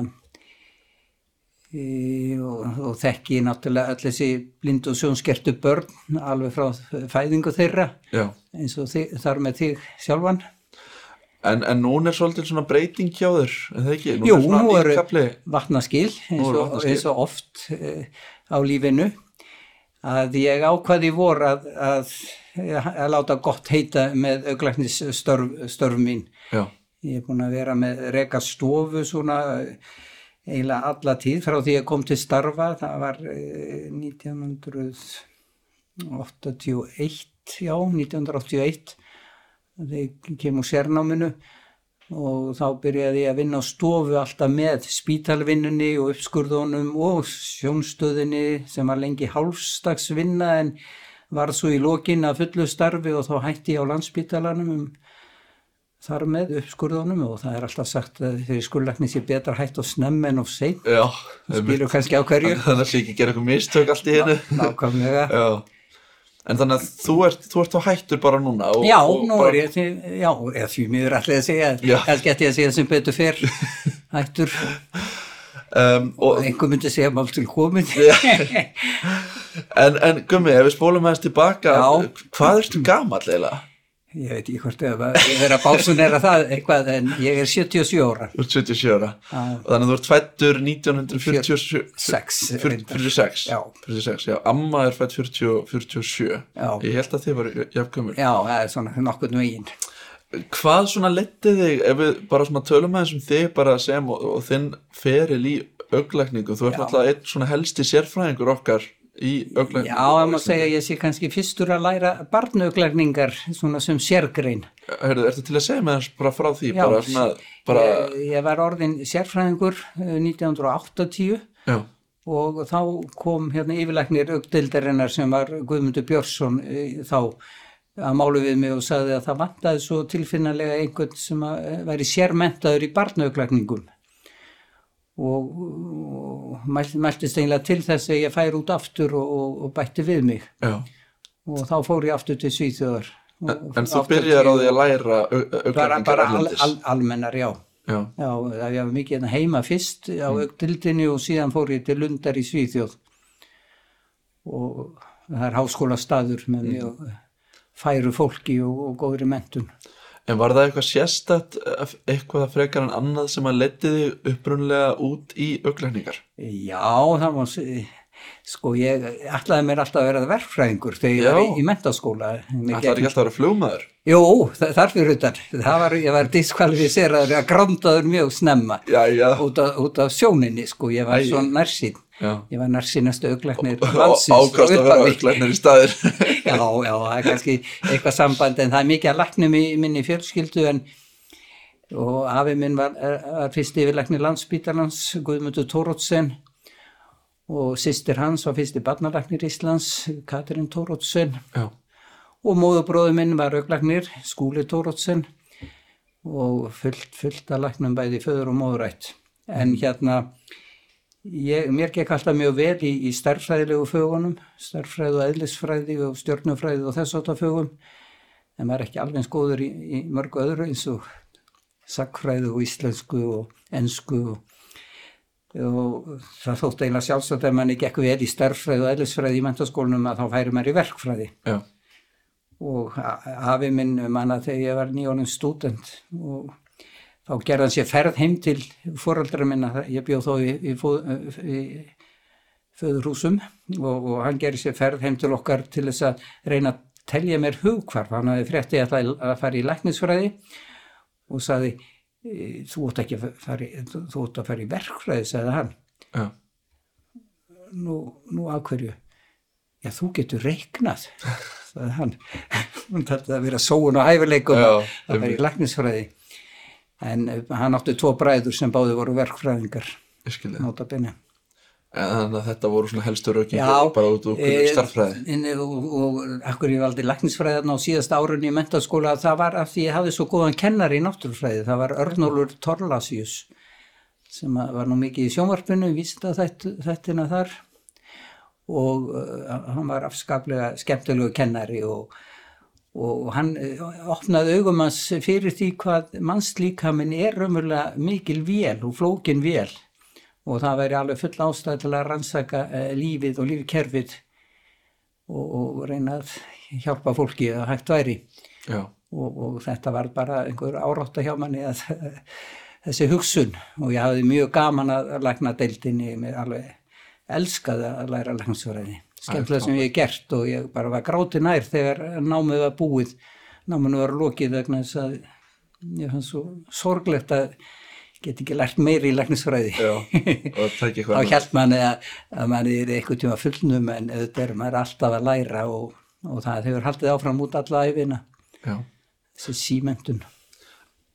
e, og, og þekki náttúrulega öll þessi blind og sjónskertu börn alveg frá fæðingu þeirra. Já, eins og þig, þar með þig sjálfan. en, en núna er svolítið svona breyting hjá þér, er það ekki? Núna Jú, er nú eru kafli. vatnaskil eins Nú og, vatnaskil. eins og oft uh, á lífinu að ég ákvaði vor að, að, að láta gott heita með auglæknis störf, störf mín. Já, Ég er búin að vera með reka stofu svona eh, eiginlega alla tíð frá því ég kom til starfa, það var eh, 1981, já, 1981, þegar ég kem úr sérnáminu og þá byrjaði ég að vinna á stofu alltaf með spítalvinnunni og uppskurðunum og sjónstöðinni sem var lengi hálfstagsvinna en var svo í lokin að fullu starfi og þá hætti ég á landspítalanum um þar með uppskurðunum og það er alltaf sagt að þegar skurðlækni sé betra hætt og snemm en of seint, já skilur kannski á hverju. Þannig að það ekki gera eitthvað mistök allt í hennu nákvæmlega. Já. En þannig að þú ert, þú ert þá hættur bara núna og, Já, og nú bara, er ég já, eða því miður allir að segja, kannski ætti ég að segja sem betur fer, hættur, um, og, einhver myndi segja mál til komin. en, en Gummi, ef við spólum aðeins tilbaka Já. Hvað ertu gamall eiginlega? Ég veit ekki hvort ef að ég verið að básunera það eitthvað, en ég er 77 ára. Þú ert 77 ára Já. og þannig að þú ert fættur 1947 Sex, fyr- reyndar. 46 Já. 46, já, amma er fætt 40, 47 Já. ég held að þið var jafnkvæmur Já, það er svona nokkurn veginn. Hvað svona letið þig ef við bara svona tölum aðeins um þig bara sem og, og þinn feril í auglækningu, þú ert náttúrulega einn svona helsti sérfræðingur okkar í auglækningu Já, það má segja ég sé kannski fyrstur að læra barnauglækningar svona sem sérgrein. Hörðu, ertu til að segja með þess bara frá því Já, bara svona, bara, Ég, ég var orðin sérfræðingur eh, 1980 já, og þá kom hérna yfirlæknir augdeildarinnar sem var Guðmundur Björnsson eh, þá að málu við mig og sagði að það vantaði svo tilfinnalega einhvern sem að eh, væri sérmentaður í barnauglækningum og, og mælt, mæltist eiginlega til þess að ég færi út aftur og, og, og bætti við mig. Já. Og þá fór ég aftur til Svíþjóðar en, en þú 80 byrjar á því að læra auglækningar bara al, al, almennar, já. Já, Já, það var mikið hérna heima fyrst á mm. augdildinni og síðan fór ég til Lundar í Svíþjóð. Og það er háskóla staður með mjög færu fólki og, og góðri mentun. En var það eitthvað sérstætt eh, eitthvað frekar en annað sem að leti þig upprunlega út í auglækningar? Já, það var, sko ég ætlaði mér alltaf að vera verkfræðingur þegar ég Já. var í, í mentaskóla. Það er ekki alltaf að vera flugmaður? Jú, þa- þar fyrir utan. Það var, ég var diskvalifiseraður að grándaður mjög snemma Já, já. út af, út af sjóninni, sko. Ég var svo nærsýn. Já. Ég var Og landsins. ákvæmst að vera auglæknir í staðir. já, já, það er kannski eitthvað samband en það er mikið að læknum í minni fjölskyldu en og afi minn var, var fyrst yfirlæknir landsbítalans Guðmundur Tórótsen og sýstir hans var fyrst í barnalæknir Íslands Katrin Tórótsen og móðubróður minn var auglæknir Skúli Tórótsen og fullt, fullt að læknum bæði föður og móðurætt. En hérna Ég, mér gekk alltaf mjög vel í, í starffræðilegu fögunum, starffræði og eðlisfræði og stjórnufræði og þess átta fögum, en maður er ekki alveg eins góður í, í mörgu öðru eins og sakfræði og íslensku og ensku og, og það þótt eiginlega sjálfsagt ef manni gekk vel í starffræði og eðlisfræði í mentaskólanum að þá færi maður í verkfræði. Já. Og afi minn manna þegar ég var nýjónum stúdent og þá gerði hann sér ferð heim til fóraldra minna, ég bjóð þó í, í, fó- í föðurhúsum og, og hann gerði sér ferð heim til okkar til þess að reyna að telja mér hugkvarf, hann hafði frétti að, að fara í læknisfræði og saði þú ætti ekki að fara í, þú, ætti að fara í verkfræði, sagði hann. Já. nú, nú af hverju? Já, þú getur reiknað sagði hann. Hún þarf að vera sóun og hæfileikum Já, að fara í læknisfræði. En eh, hann átti tvo bræður sem báði voru verkfræðingar ég skilði nota benni En þannig að þetta voru svona helstu Já, bara út úr eh, starffræði. en, og, og akkur ég valdi læknisfræðarna á síðast árunni í mentaskóla það var af því ég hafði svo góðan kennari í náttúrufræði, það var Örnólfur Torlasius sem að var nú mikið í sjónvarpinu, vísita þettina þar. Og uh, hann var afskaplega skemmtilegu kennari og, og hann opnaði augum hans fyrir því hvað mannslíkaminn er raunverulega mikil vél og flókin vél og það væri alveg full ástæð til að rannsaka uh, lífið og lífkerfið og, og reyna að hjálpa fólki að hægt væri. Og, og þetta var bara einhver árátta hjá manni að þessi hugsun. Og ég hafði mjög gaman að lækna deildinni mér alveg elskaði að læra læknisfræði. Skemmtilega sem ég hef gert og ég bara var gráti nær þegar námið var búið. Náminu var lokið vegna þess að ég fannst svo sorglegt að get ekki lært meiri í læknisfræði. Þá hjælt manni að, að manni er eitthvað tíma fullnum en auðvitað er maður alltaf að læra og, og það hefur haldið áfram út alla æfina þessi símentun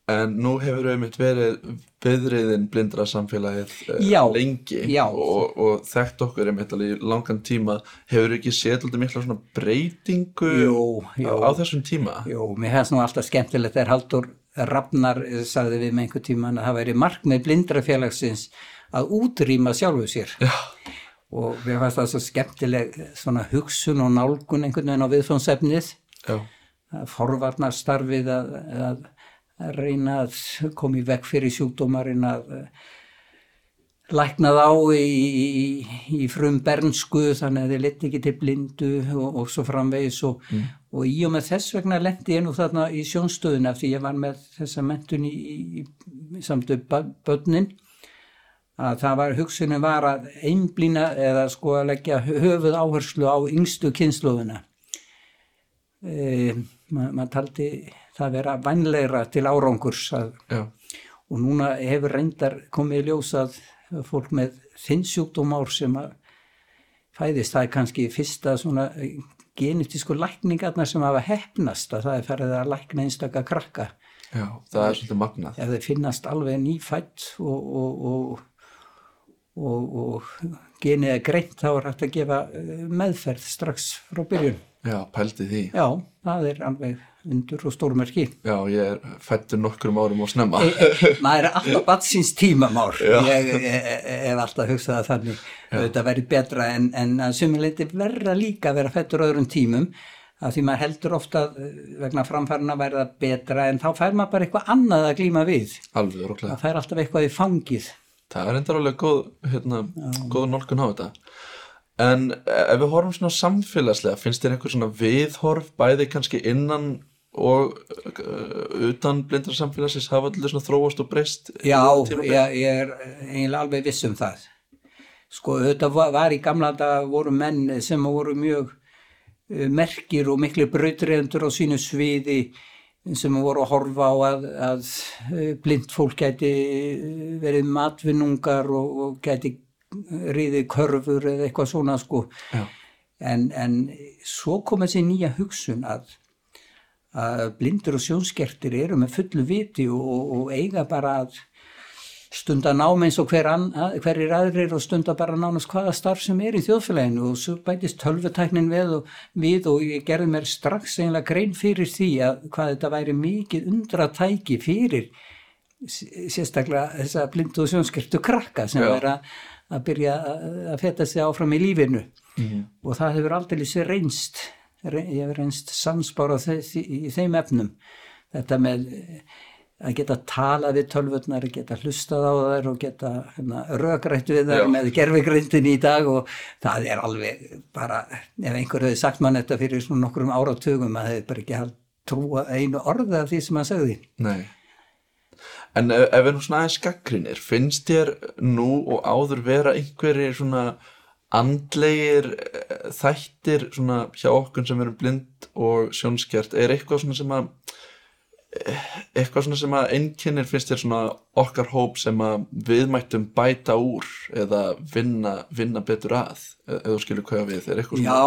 En nú hefur einmitt verið viðriðin blindra samfélagið eh, Já, lengi já. Og, og þekkt okkur alveg í langan tíma. Hefur ekki séð alltaf mikla svona breytingu Jú, jú. á, á þessum tíma? Jú, mér hefðist nú alltaf skemmtilegt þegar Haldur Rafnar eh, sagði við með einhver tíma að það væri markmið blindrafélagsins að útrýma sjálfu sér. Já. og mér fannst það svo skemmtileg svona hugsun og nálgun einhvern veginn á viðfónsefnið forvarnarstarfið að, að, að reyna að koma í vekk fyrir sjúkdómarinn að eh, lækna þá í, í, í frum bernsku þannig að þeir leti ekki til blindu og, og svo framvegis. Og, og í og með þess vegna lendi ég nú þarna í sjónstöðuna því ég var með þessa mentun í, í, í samtöð börnin. Að það var hugsunin var að einblýna eða sko að leggja höfuð áherslu á yngstu kynnslóðuna e, maður ma taldi það vera vænlegra til árangurs að, og núna hefur reyndar komið í ljós að fólk með þinnsjúkdómár sem að fæðist, það er kannski fyrsta svona genetísku lækningarnar sem hafa hefnast að það er ferðið að lækna einstaka krakka já, það er svolítið magnað. Þeir finnast alveg nýfætt og, og, og, og, og genið er greint þá er hægt að gefa eh, meðferð strax frá byrjun. Já, pældi því. Já, það er alveg undur og stórmerki. Já, ég er fættur nokkrum árum og snemma E, e, maður er alltaf batsins tímamár. Ég hef alltaf hugsað að þannig þetta verið betra en, en að sumuleiti verra líka að vera fættur öðrum tímum að því maður heldur ofta eh, vegna framfærna verða betra en þá fær maður bara eitthvað annað að glíma við. Alveg róklega Það fær alltaf eitthvað í fangið. Það er endur alveg góð, hérna, góð nálgun á þetta. En ef við horfum svona samfélagslega, finnst þér einhver svona viðhorf bæði kannski innan og uh, utan blindra samfélagsins hafa allir svona þróast og breyst? Já, ég, ég er eiginlega alveg viss um það. Sko, þetta var, var í gamla dag voru menn sem voru mjög uh, merkir og miklu brautreðendur á sínu sviði sem voru að horfa á að, að uh, blind fólk gæti verið matvinnungar og, og gæti riðið körfur eða eitthvað svona sko. En, en svo kom þessi nýja hugsun að að blindur og sjónskertir eru með fullu viti og, og, og eiga bara að stunda nám eins og hver an, að, hverjir aðrir og stunda bara nánast hvaða starf sem er í þjóðfélaginu. Og svo bætist tölvutæknin við og, við og ég gerði mér strax eiginlega grein fyrir því að hvað þetta væri mikið undratæki fyrir sérstaklega þessa blindu og sjónskertu krakka sem Já. vera að byrja að, að feta sig áfram í lífinu. Og það hefur aldrei sér reynst. re- ég hefur reynst sansbára í þeim efnum þetta með eh, að geta talað við tölvurnar, geta hlustað á þær og geta hérna, rökrætt við þær Já. með gerfigrindin í dag og það er alveg bara, ef einhver hefði sagt mann þetta fyrir svona nokkrum áratugum að hefði bara ekki hald trúa einu orða af því sem hann sagði. Nei. En ef, ef við nú svona aðeins gaggrinir, finnst þér nú og áður vera einhverjir svona andlegir eh, þættir svona hjá okkur sem erum blind og sjónskjart er eitthvað svona sem að eh, eitthvað svona sem að einkennir finnst þér svona okkar hóp sem að við mættum bæta úr eða vinna, vinna betur að? Þú skilur hvað við er eitthvað svona, Já,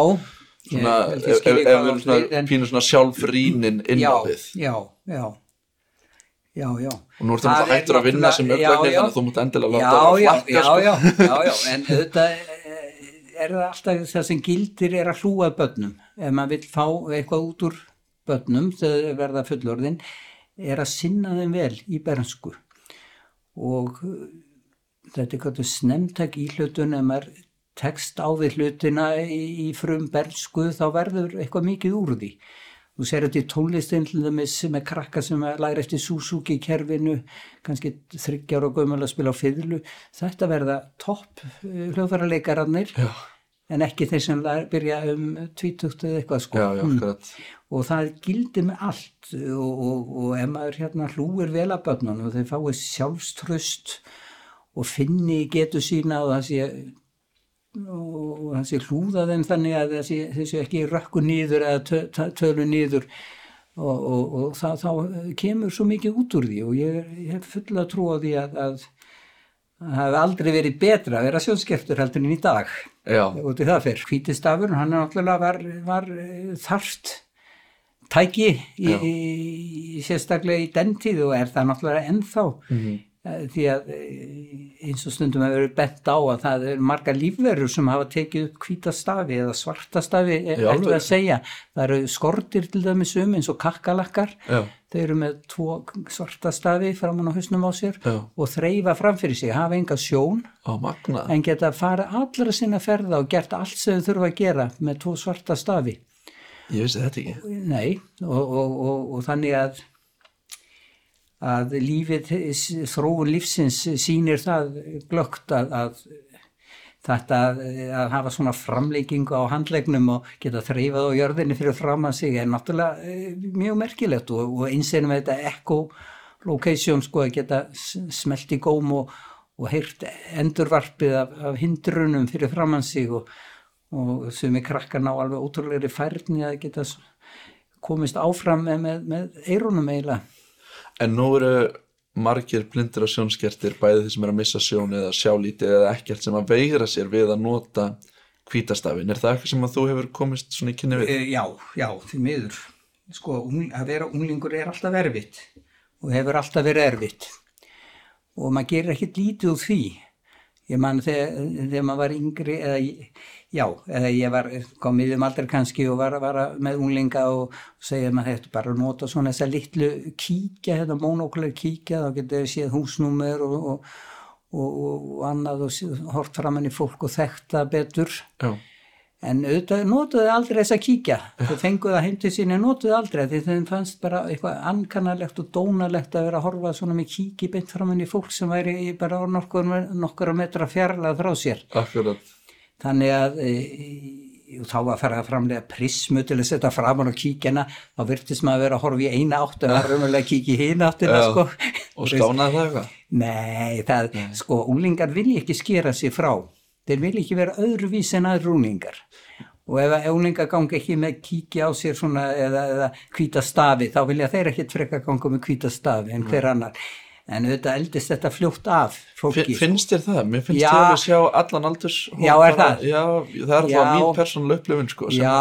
svona ef, við erum svona en- pínu svona sjálfrýnin inn á já, við. já, já. Já, já. Og nú ertu Það er hættur að vinna sem já. þannig að þú mútt endilega láta það já, flakka já, sko. já, já, já, en þetta er það alltaf það sem gildir er að hlúa börnum. Ef maður vill fá eitthvað út úr börnum þegar verða fullorðin er að sinna þeim vel í bernsku. Og uh, þetta er hvað snemtak í hlutun ef maður tekst á við hlutina í, frum bernsku þá verður eitthvað mikið úr því. Þú sér þetta í tónlistin dæmis með krakka sem að læra eftir Suzuki kerfinu, kannski þryggjar og gömul að spila á fiðlu. Þetta verða topp hljóðfærarleikararnir en ekki þeir sem byrja um tvítugt eða eitthvað sko. já, já, akkurat Og það gildi með allt og, og, og ef maður hérna hlúir vel að börnunum og þeir fái sjálfströst og finni getu sína og það sé og það sé hlúða þeim þannig að það sé, það sé ekki rökku nýður eða tö, tö, tölu nýður og, og, og það, þá kemur svo mikið út úr því og ég, ég hef fulla trú á því að, að það hefði aldrei verið betra að vera sjónskertur heldur en í dag já, út í það fyrr. Hvítistafur, hann er náttúrulega var, var eh, þarft tæki í, í, sérstaklega í den tíð og er það náttúrulega ennþá Mhm. Eh, því að eh, eins og stundum hefur verið bent á að það er marga lífverur sem hafa tekið upp hvítastafi eða svartastafi, við alvöru? að segja. Það eru skortir til dæmis um eins og kakkalakkar. Já, þeir eru með tvo svartastafi framan á hausnum á sér já, og þreyfa framfyrir sig, hafa enga sjón. Magna en geta fara allra sinna ferða og gert allt sem þau þurfa að gera með tvo svarta stafi. ég vissi þetta ekki. Nei, og, og, og, og þannig að að lífið, þróun lífsins sýnir það glögt að, að þetta að hafa svona framleikingu á handlegnum og geta þreifað á jörðinni fyrir fram að sig er náttúrulega eh, mjög merkilegt og, og eins er með þetta location sko að geta smelt í góm og, og heyrt endurvarpið af, af hindrunum fyrir fram að sig og, og sem er krakkan á alveg ótrúlegri færni að geta komist áfram með, með eirunum eiginlega. En nú eru margir blindir og sjónskertir bæði þeir sem er að missa sjón eða sjá lítið eða ekkert sem að veigra sér við að nota hvítastafin. Er það eitthvað sem að þú hefur komist svona í kynni við? E, já, já, því miður. Sko, að vera unglingur er alltaf erfitt og hefur alltaf verið erfitt og maður gerir ekkert lítið úr því. Ég man þegar, þegar maður var yngri eða, já, ég var komið um aldrei kannski og var, var með unglinga og segja maður þetta bara að nota svona þessa litlu kíkja, þetta mónokular kíkja, þá getur við séð húsnúmer og, og, og, og annað og hort framann í fólk og þekta betur. Já, En auðvitað notuðu aldrei þess að kíkja. Þau fenguðu það heim til sín en notuðu aldrei því þeim fannst bara eitthvað ankannalegt og dónalegt að vera að horfa svona með kíki beint framann í fólk sem væri bara nokkur, nokkur metra fjarlæð frá sér. akkurat. Þannig að e, e, þá var að fara að framlega prismu til að setja framann á kíkjana þá virtist maður vera að horfa í eina átt og raunverulega kíkja í hina áttina sko. Og skánaði það eitthvað? Nei, það, sko, unglingar vilja ekki skera sig frá. Þeir vilja ekki vera öðruvís en aður unglingar. Og ef að unglingar gangi ekki með kíki á sér svona eða, eða hvíta stafi, þá vilja þeir ekki frekka ganga með hvíta stafi en hver annar. En auðvitað eldist þetta fljótt af fólki. Fin, finnst þér það? Mér finnst þér alveg sjá allan aldurs Já, er það? Já, það er Já. mín persónuleg upplifun sko Já,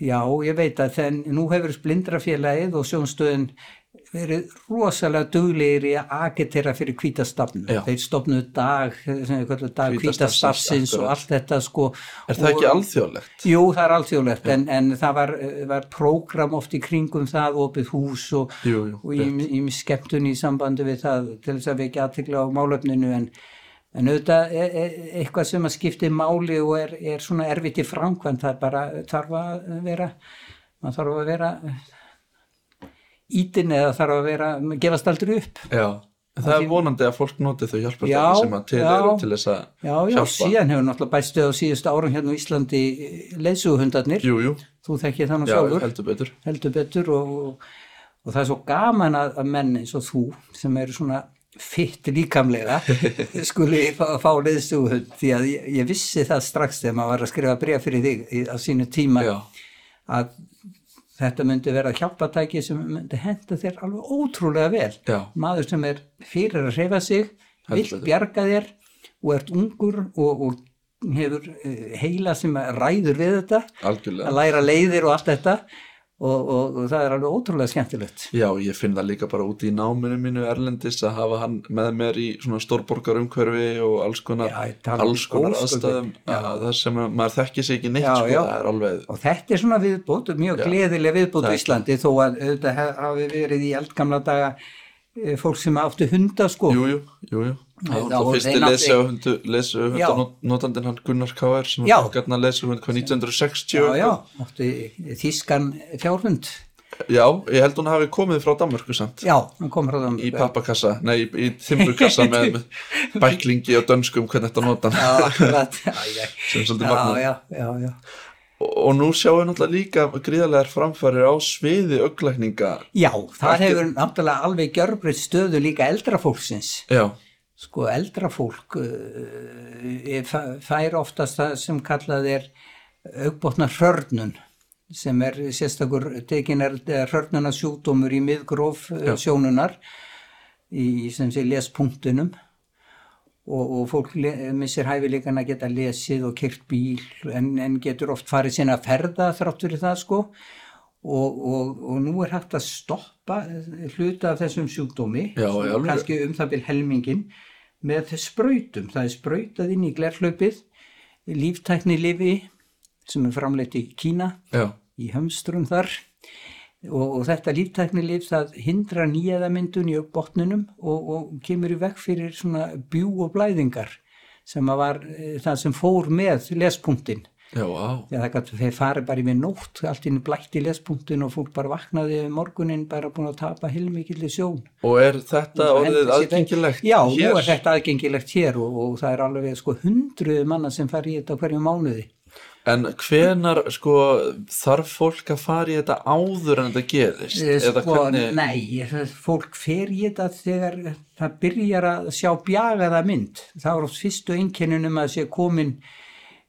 já, ég veit að þenn, nú hefur blindrafélagið og sjónstöðin verið rosalega duglegir í að agitera fyrir hvítastafnu. Já. Þeir stopnuðu dag, dag hvítastafsins og allt þetta sko. Er það ekki Og- alþjóðlegt? Jú, það er alþjóðlegt, en, en það var, var prógram oft í kringum það, opið hús og, Jú, jú, og í, í skemmtun í sambandi við það til þess að við ekki aðtikla á málefninu en, en auðvitað er, er eitthvað sem að skipti máli og er, er svona erfitt í framkvæmt, það er bara þarf að vera, maður þarf að vera ítin eða þarf að vera, gefast aldrei upp. Já, en það er vonandi að fólk noti þau hjálpar Já, sem að til eru til þess að Já, já, hjálpa. síðan hefur náttúrulega bæst við á síðustu árum hérna á Íslandi leðsuguhundarnir, Jú, jú, þú þekkir þannig já, sjálfur. heldur betur. heldur betur og, og, það er svo gaman að, að menn eins og þú sem eru svona fitt líkamlega skuli fá, fá leðstúhund því að ég, ég vissi það strax þegar maður var að skrifa bref fyrir þig á sínu tíma Já. að þetta myndi vera hjálpatæki sem myndi henda þér alveg ótrúlega vel. Já. maður sem er fyrir að reyfa sig vill bjarga þér og ert ungur og, og hefur eh, heila sem ræður við þetta. Algjörlega. Að læra leiðir og allt þetta og, og, og það er alveg ótrúlega skemmtilegt. Já, ég finn það líka bara út í náminu mínu Erlendis að hafa hann með mér í svona stórborgar umhverfi og alls konar, Já, um alls konar aðstæðum. Það sem maður þekkir sig ekki neitt Já, sko, já. það er alveg og þetta er svona viðbót, mjög gleðilega Það er Íslandi þó að auðvitað hafi verið í eldgamla daga eh, fólk sem áttu hunda sko. Jú, jú, jú, fyrsti lesauhundanotandinn hann Gunnar K.R. sem var gætna lesauhund hvað 1960 já, já, þískan fjárhund. Já, ég held hún hafi komið frá Danmörku samt. Já, hann kom frá það í pappakassa, nei, í, þimburkassa með, bæklingi og dönskum hvernig þetta nota hann. Já, akkurat. Sem svolítið já, magnað. Já, já, já. og, nú sjáum við náttúrulega líka gríðarlegar framfærir á sviði auglækninga já, það hefur náttúrulega alveg gjörbreytt stöðu líka eldra fólksins. Já, sko eldra fólk uh, fæ- fær oftast það sem kallað er augbotna hörnun sem er sérstakur tekin er hörnuna sjúkdómur í miðgróf uh, sjónunar í sem sé lespunktunum og, og fólk missir hæfileikan að geta lesið og kyrt bíl en, en getur oft farið sinna að ferða þrátt fyrir það sko. Og, og, og nú er hægt að stoppa eh, hluta af þessum sjúkdómi Já, í alvöru? kannski um það byrj helmingin með sprautum, það er sprautað inn í glerhlaupið líftækni lifi sem er framleitt í Kína já, í hömstrum þar. Og, og þetta líftæknilif það hindrar nýjaðamyndun í botninum og, og kemur í vekk fyrir svona bjú og blæðingar sem var e, það sem fór með lespunktin já, á því að það gæti þeir farið bara yfir nótt allt inn í lespunktin og fólk bara vaknaði yfir morgunin bara búin að tapa heilmikill í sjón og er þetta Svo orðið aðgengilegt Já, hér? nú er þetta aðgengilegt hér og, og það er alveg sko hundruð manna sem fari í þetta hverju mánuði En hvenar sko þarf fólk að fara í þetta áður en þetta gerist? Eh, Sko, hvernig, nei, fólk fer í þetta þegar það byrjar að sjá bjagaða mynd. Það er oft fyrstu einkennunum að sé komin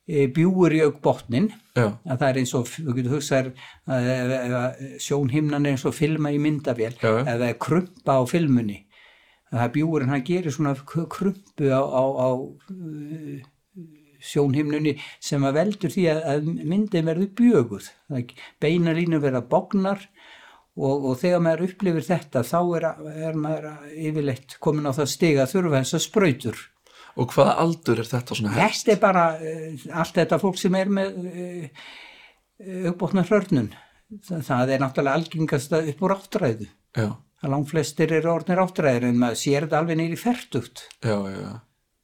bjúur í augbotnin. já, Að það er eins og, þú getur hugsað sjónhimnan er eins og filma í myndavél, er krumpa á filmunni. Það er bjúurinn, hann gerir svona krumpu á, á, á sjónhimnunni sem að veldur því að, að myndin verður bjöguð. Það beina línu verða bognar og, og þegar maður upplifir þetta þá er, er maður yfirleitt komin á það stiga þurfa þess að sprautur. Og hvaða aldur er þetta svona helst? Þetta er bara uh, allt þetta fólk sem er með uh, uppbótna hrörnun. Það, það er náttúrulega algengast upp úr áttræðu. Já, Það langflestir eru orðnir áttræður en maður sér þetta alveg nýri ferdugt. já, já, já.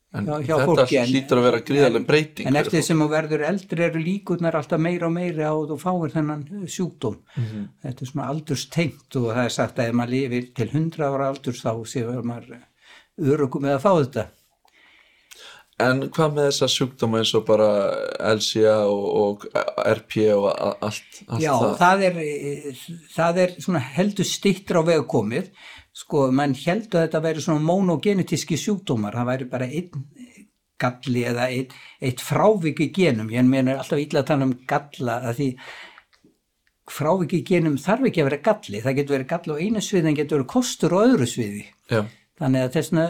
En Já, hjá þetta hlýtur að vera gríðarlega breyting En eftir sem þú verður eldri eru líkurnar alltaf meira og meira að þú fáir þennan sjúkdóm. Mhm. Þetta er svona aldurstengt og það er sagt að ef maður lifir til 100 ára aldurs þá séu maður örugum með að fá þetta. En hvað með þessa sjúkdóma eins og bara LCA og, og RP og allt, allt Já, það? það er, það er svona heldur stittra á vegu komið. Sko, mann held að þetta væri svona monogenetíski sjúkdómar. Það væri bara einn galli eða eitt, eitt frávik í genum. Ég meina alltaf illa að tala um galla að því frávik í genum þarf ekki að vera galli. Það getur verið galli á einu sviði en getur verið kostur á öðru sviði. Já, Þannig að þessna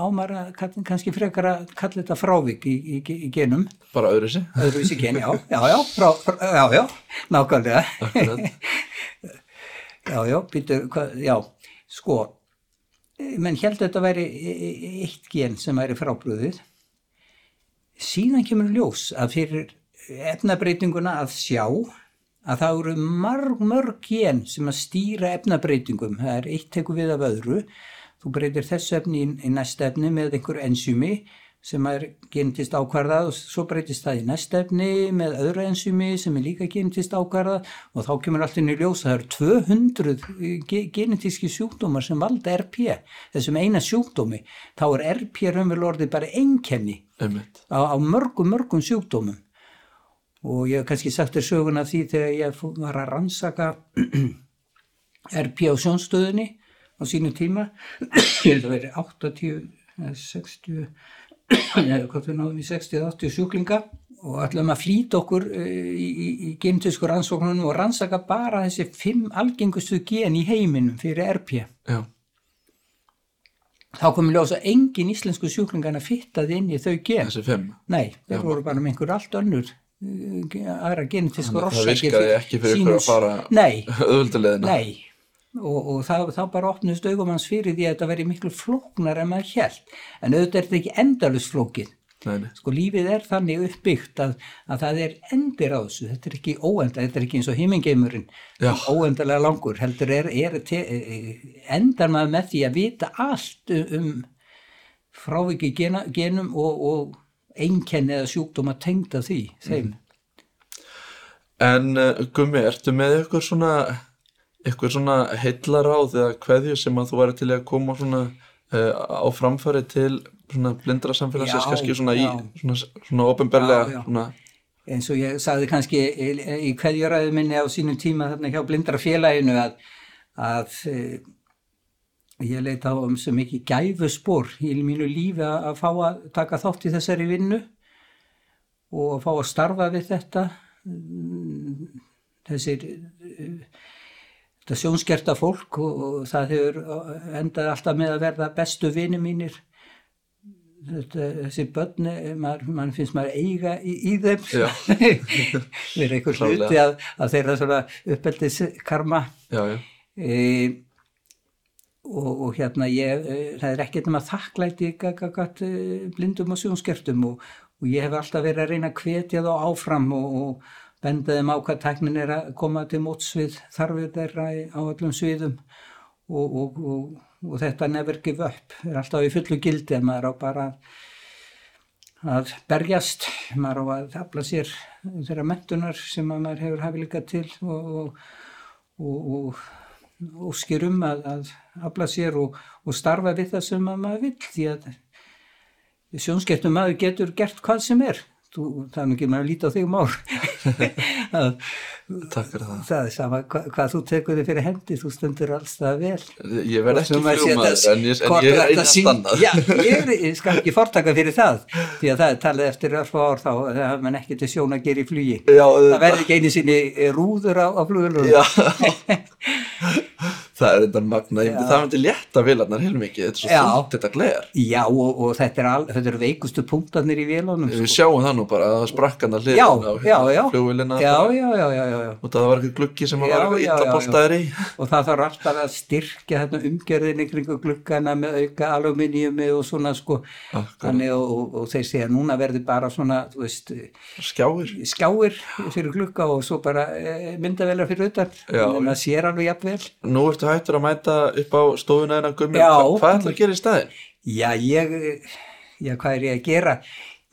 ámar að kall- kannski frekar að kalla þetta frávik í, í, í genum. bara öðru sig. Öðruvísi gen, já, já, já, frá, frá, já, já, nákvæmlega. Já, já, býtur, já, sko, eh, menn held að þetta væri e- e- eitt gen sem væri frábrúðið. Síðan kemur ljós að fyrir efnabreitinguna að sjá að það eru mörg, mörg gen sem að stýra efnabreitingum. Það er eitt tekur við af öðru. Þú breytir þessu efni í, næsta efni með einhver ensými sem er genetist ákvarðað og svo breytist það í næsta efni með öðru ensými sem er líka genetist ákvarðað og þá kemur allt inn í ljós að það eru 200 ge genetíski sjúkdómar sem valda RP, þessum eina sjúkdómi þá er RP raunverulega orðið bara Einmitt. á, á mörgum, mörgum sjúkdómum. Og ég hef kannski sagt þér söguna því þegar ég var að rannsaka RP á sjónstöðinni á sínu tíma. Ég held að veri 80 eða 60 eða hvað við náðum í 60-80 sjúklinga og ætlum að flýta okkur eh, í, í, í genetísku rannsóknunum og rannsaka bara þessi fimm algengustu gen í heiminum fyrir RP já, þá komum ljós að engin íslensku sjúklingarna fittaði inn í þau gen. Þessi fimm? Nei, þeir voru bara með einhver allt önnur eh, aðra genetísku það orsakir virkaði ekki fyrir ykkur að fara Nei, auðvöldulegina Nei, og, og þá, þá bara opnust augum hans fyrir því að þetta veri miklu flóknar en maður held. En auðvitað er þetta ekki endalust nei. Sko lífið er þannig uppbyggt að, að það er endir á þessu. Þetta er ekki óenda, þetta er ekki eins og himingeimurinn, Já. óendalega langur. Heldur er, er te, endar maður með því að vita allt um, um fráviki genum og, og einkenni eða sjúkdóma tengda því, þeim. En uh, Gummi, ertu með ykkur svona ykkur svona heillaráð eða kveðju sem að þú væri til að koma svona uh, á framfæri til svona blindra samfélagsins, kannski svona í já. svona, svona ofinberlega svona, eins og ég sagði kannski í, í kveðjuræðu minni á sínum tíma þarna hjá blindrafélaginu að, að e, ég leita á um svo mikið gæfuspor í mínu lífi að, að fá að taka þátt í þessari vinnu og að fá að starfa við þetta. Mm, þessir eh, þetta sjónskerta fólk og, og það hefur endað alltaf með að verða bestu vini mínir. Þetta, þessi börn mann man finnst maður eiga í, í þeim. Já. verið einhver hluti að, að þeirra svona uppeldis karma já, já, e, og, og hérna ég, e, það er ekkert um að þakklæti gagat blindum og sjónskertum og, og ég hef alltaf verið að reyna að hvetja þá áfram og, og benda þeim á hvað tæknin er að koma til mótsvið þarfir þeirra á öllum sviðum. Og, og, og, og þetta never give up er alltaf í fullu gildi að maður á bara að berjast, maður á að afla sér þeirra mentunar sem að maður hefur hafið líka til og, óskir um að, að afla sér og, starfa við það sem að maður vill því að sjónskertum maður getur gert hvað sem er Þú, það er nú ekki maður að líta á þig már að, takk fyrir það. Það er sama hva, hvað þú tekur þig fyrir hendi þú stundur alls það vel. Ég verð ekki Sem maður sé fljómaður þetta- en ég, en ég er þetta einast sín- annað Já, ég, er, ég skal ekki fortaka fyrir það því að það er talið eftir örfá ár þá það hafði mann ekki til sjón að gera í flugi. Já, það verði ekki einu sinni rúður á, á flugulunum Já, það er eitthvað magna, myndi það myndi létta vélarnar heilmikið, þetta er svo þungt þetta gler. Já, og, og þetta, er al, þetta er veikustu punktarnir í vélunum Við sjáum það nú bara að það sprakkan að hliðina já. og það var eitthvað gluggi sem Já, var illa já. boltaður í. og það þarf alltaf að styrkja þetta umgerðinni kringu gluggana með auka aluminiumi og svona sko. Þannig, og, og, þeir segja núna verði bara svona veist, Skjáir. skjáir fyrir glugga og svo bara e, myndavelar fyrir Já. en það sér alveg jafnvel Nú ertu hættur að mæta upp á stofuna en að gummi, hvað ætlar að gera í staðinn? Já, ég já, hvað er ég að gera?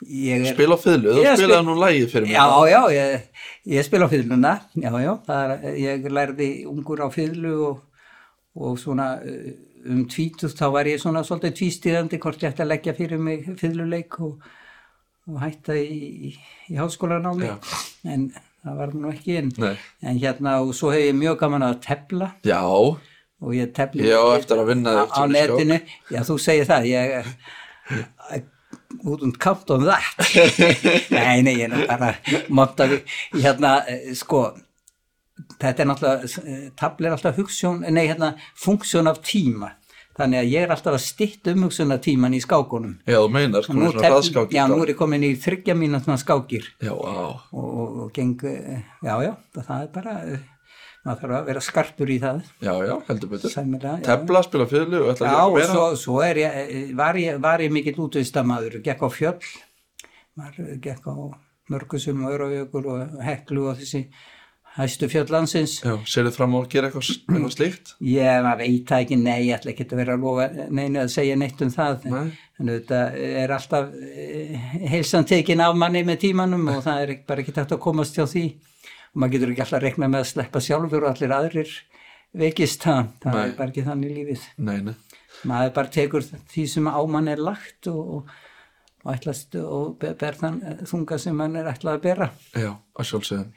Ég er, Spila á fiðlu, þú spilaði nú lægið fyrir mig. Já, já, ég, ég spila á fiðluna, já, já, það er, ég lærði ungur á fiðlu og, og svona eh, um tvítuð þá var ég svona svolítið tvístíðandi hvort ég ætti að leggja fyrir mig fiðluleik og, og hætta í, í háskólanámi, Já. en það var nú ekki inn. En hérna, og svo hef ég mjög gaman að tefla Já, og ég tefli Já, eftir að vinna á, netinu. Já þú segir það ég út und count on that. Nei, nei, ég er bara monta við. Hérna, eh, sko þetta er náttúrulega eh, tabl er alltaf hugssjón, nei, hérna funksjón af tíma. Þannig að ég er alltaf að stitt umhugsunatíman í skákunum. Já, þú meinar, nú komið svona tefl- hraðskáki. já, nú er ég komin í þryggja mínútna skákir. Já, á. og, og, geng, eh, já, já, það er bara maður þarf að vera skarpur í það Já, já, heldur betur. Tefla, spila fiðlu og Já, að og svo, svo er ég, var ég, var ég mikill útvistamæður, gekk á fjöll, maður gekk á mörgusum og örajökul og heklu og þessi hæstu fjöll landsins. Já, serðu fram á að gera eitthvað, eitthvað slíkt? Ég maður veit það ekki, nei, ég ætla ekki að vera að lofa neinu að segja neitt um það. Nei. En þetta er alltaf eh, heilsan tekin af manni með tímanum og það er bara ekki tægt að komast hjá því. Og maður getur ekki alltaf að rekna með að sleppa sjálfur og allir aðrir veikist það. Það Nei. er bara ekki þannig lífið Nei, nei. maður bara tekur því sem á mann er lagt og, og, ætlast og ber, þann þunga sem mann er ætlað að bera Já, að sjálfsögum.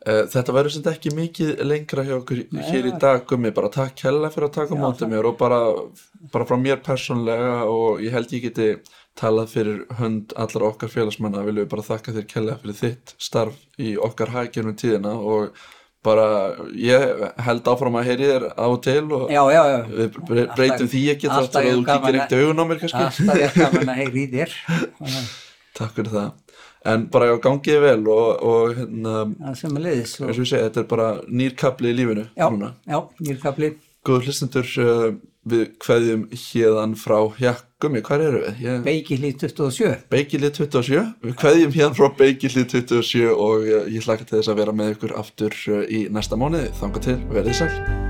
Uh, þetta verður sem þetta ekki mikið lengra hjá okkur hér í dag gummi, bara takk hella fyrir að taka á móti mér og bara, bara frá mér persónlega og ég held ég geti talað fyrir hönd allra okkar félagsmanna viljum við bara þakka þér kella fyrir þitt starf í okkar hægjörnum tíðina og bara ég held áfram að heyri þér á og til og Já, já, já. við bre- breytum því ekki alltaf þáttur að þú að- ekkert augun á mér kannski Alltaf er gaman að heyri þér. takk fyrir það en bara já, gangiði vel og, og hérna, sem er leiðis. og ég segi, þetta er bara nýr kapli í lífinu Já, nýrkapli. Góður hlustendur, uh, við kveðjum hérðan frá, já, gummi, hvað eru við? Ég... Beikilí 27. Beikilið 27, við kveðjum hérna frá Beikilið 27 og ég hlaka til þess að vera með ykkur aftur uh, í næsta mánuði, þanga til, verðið sæl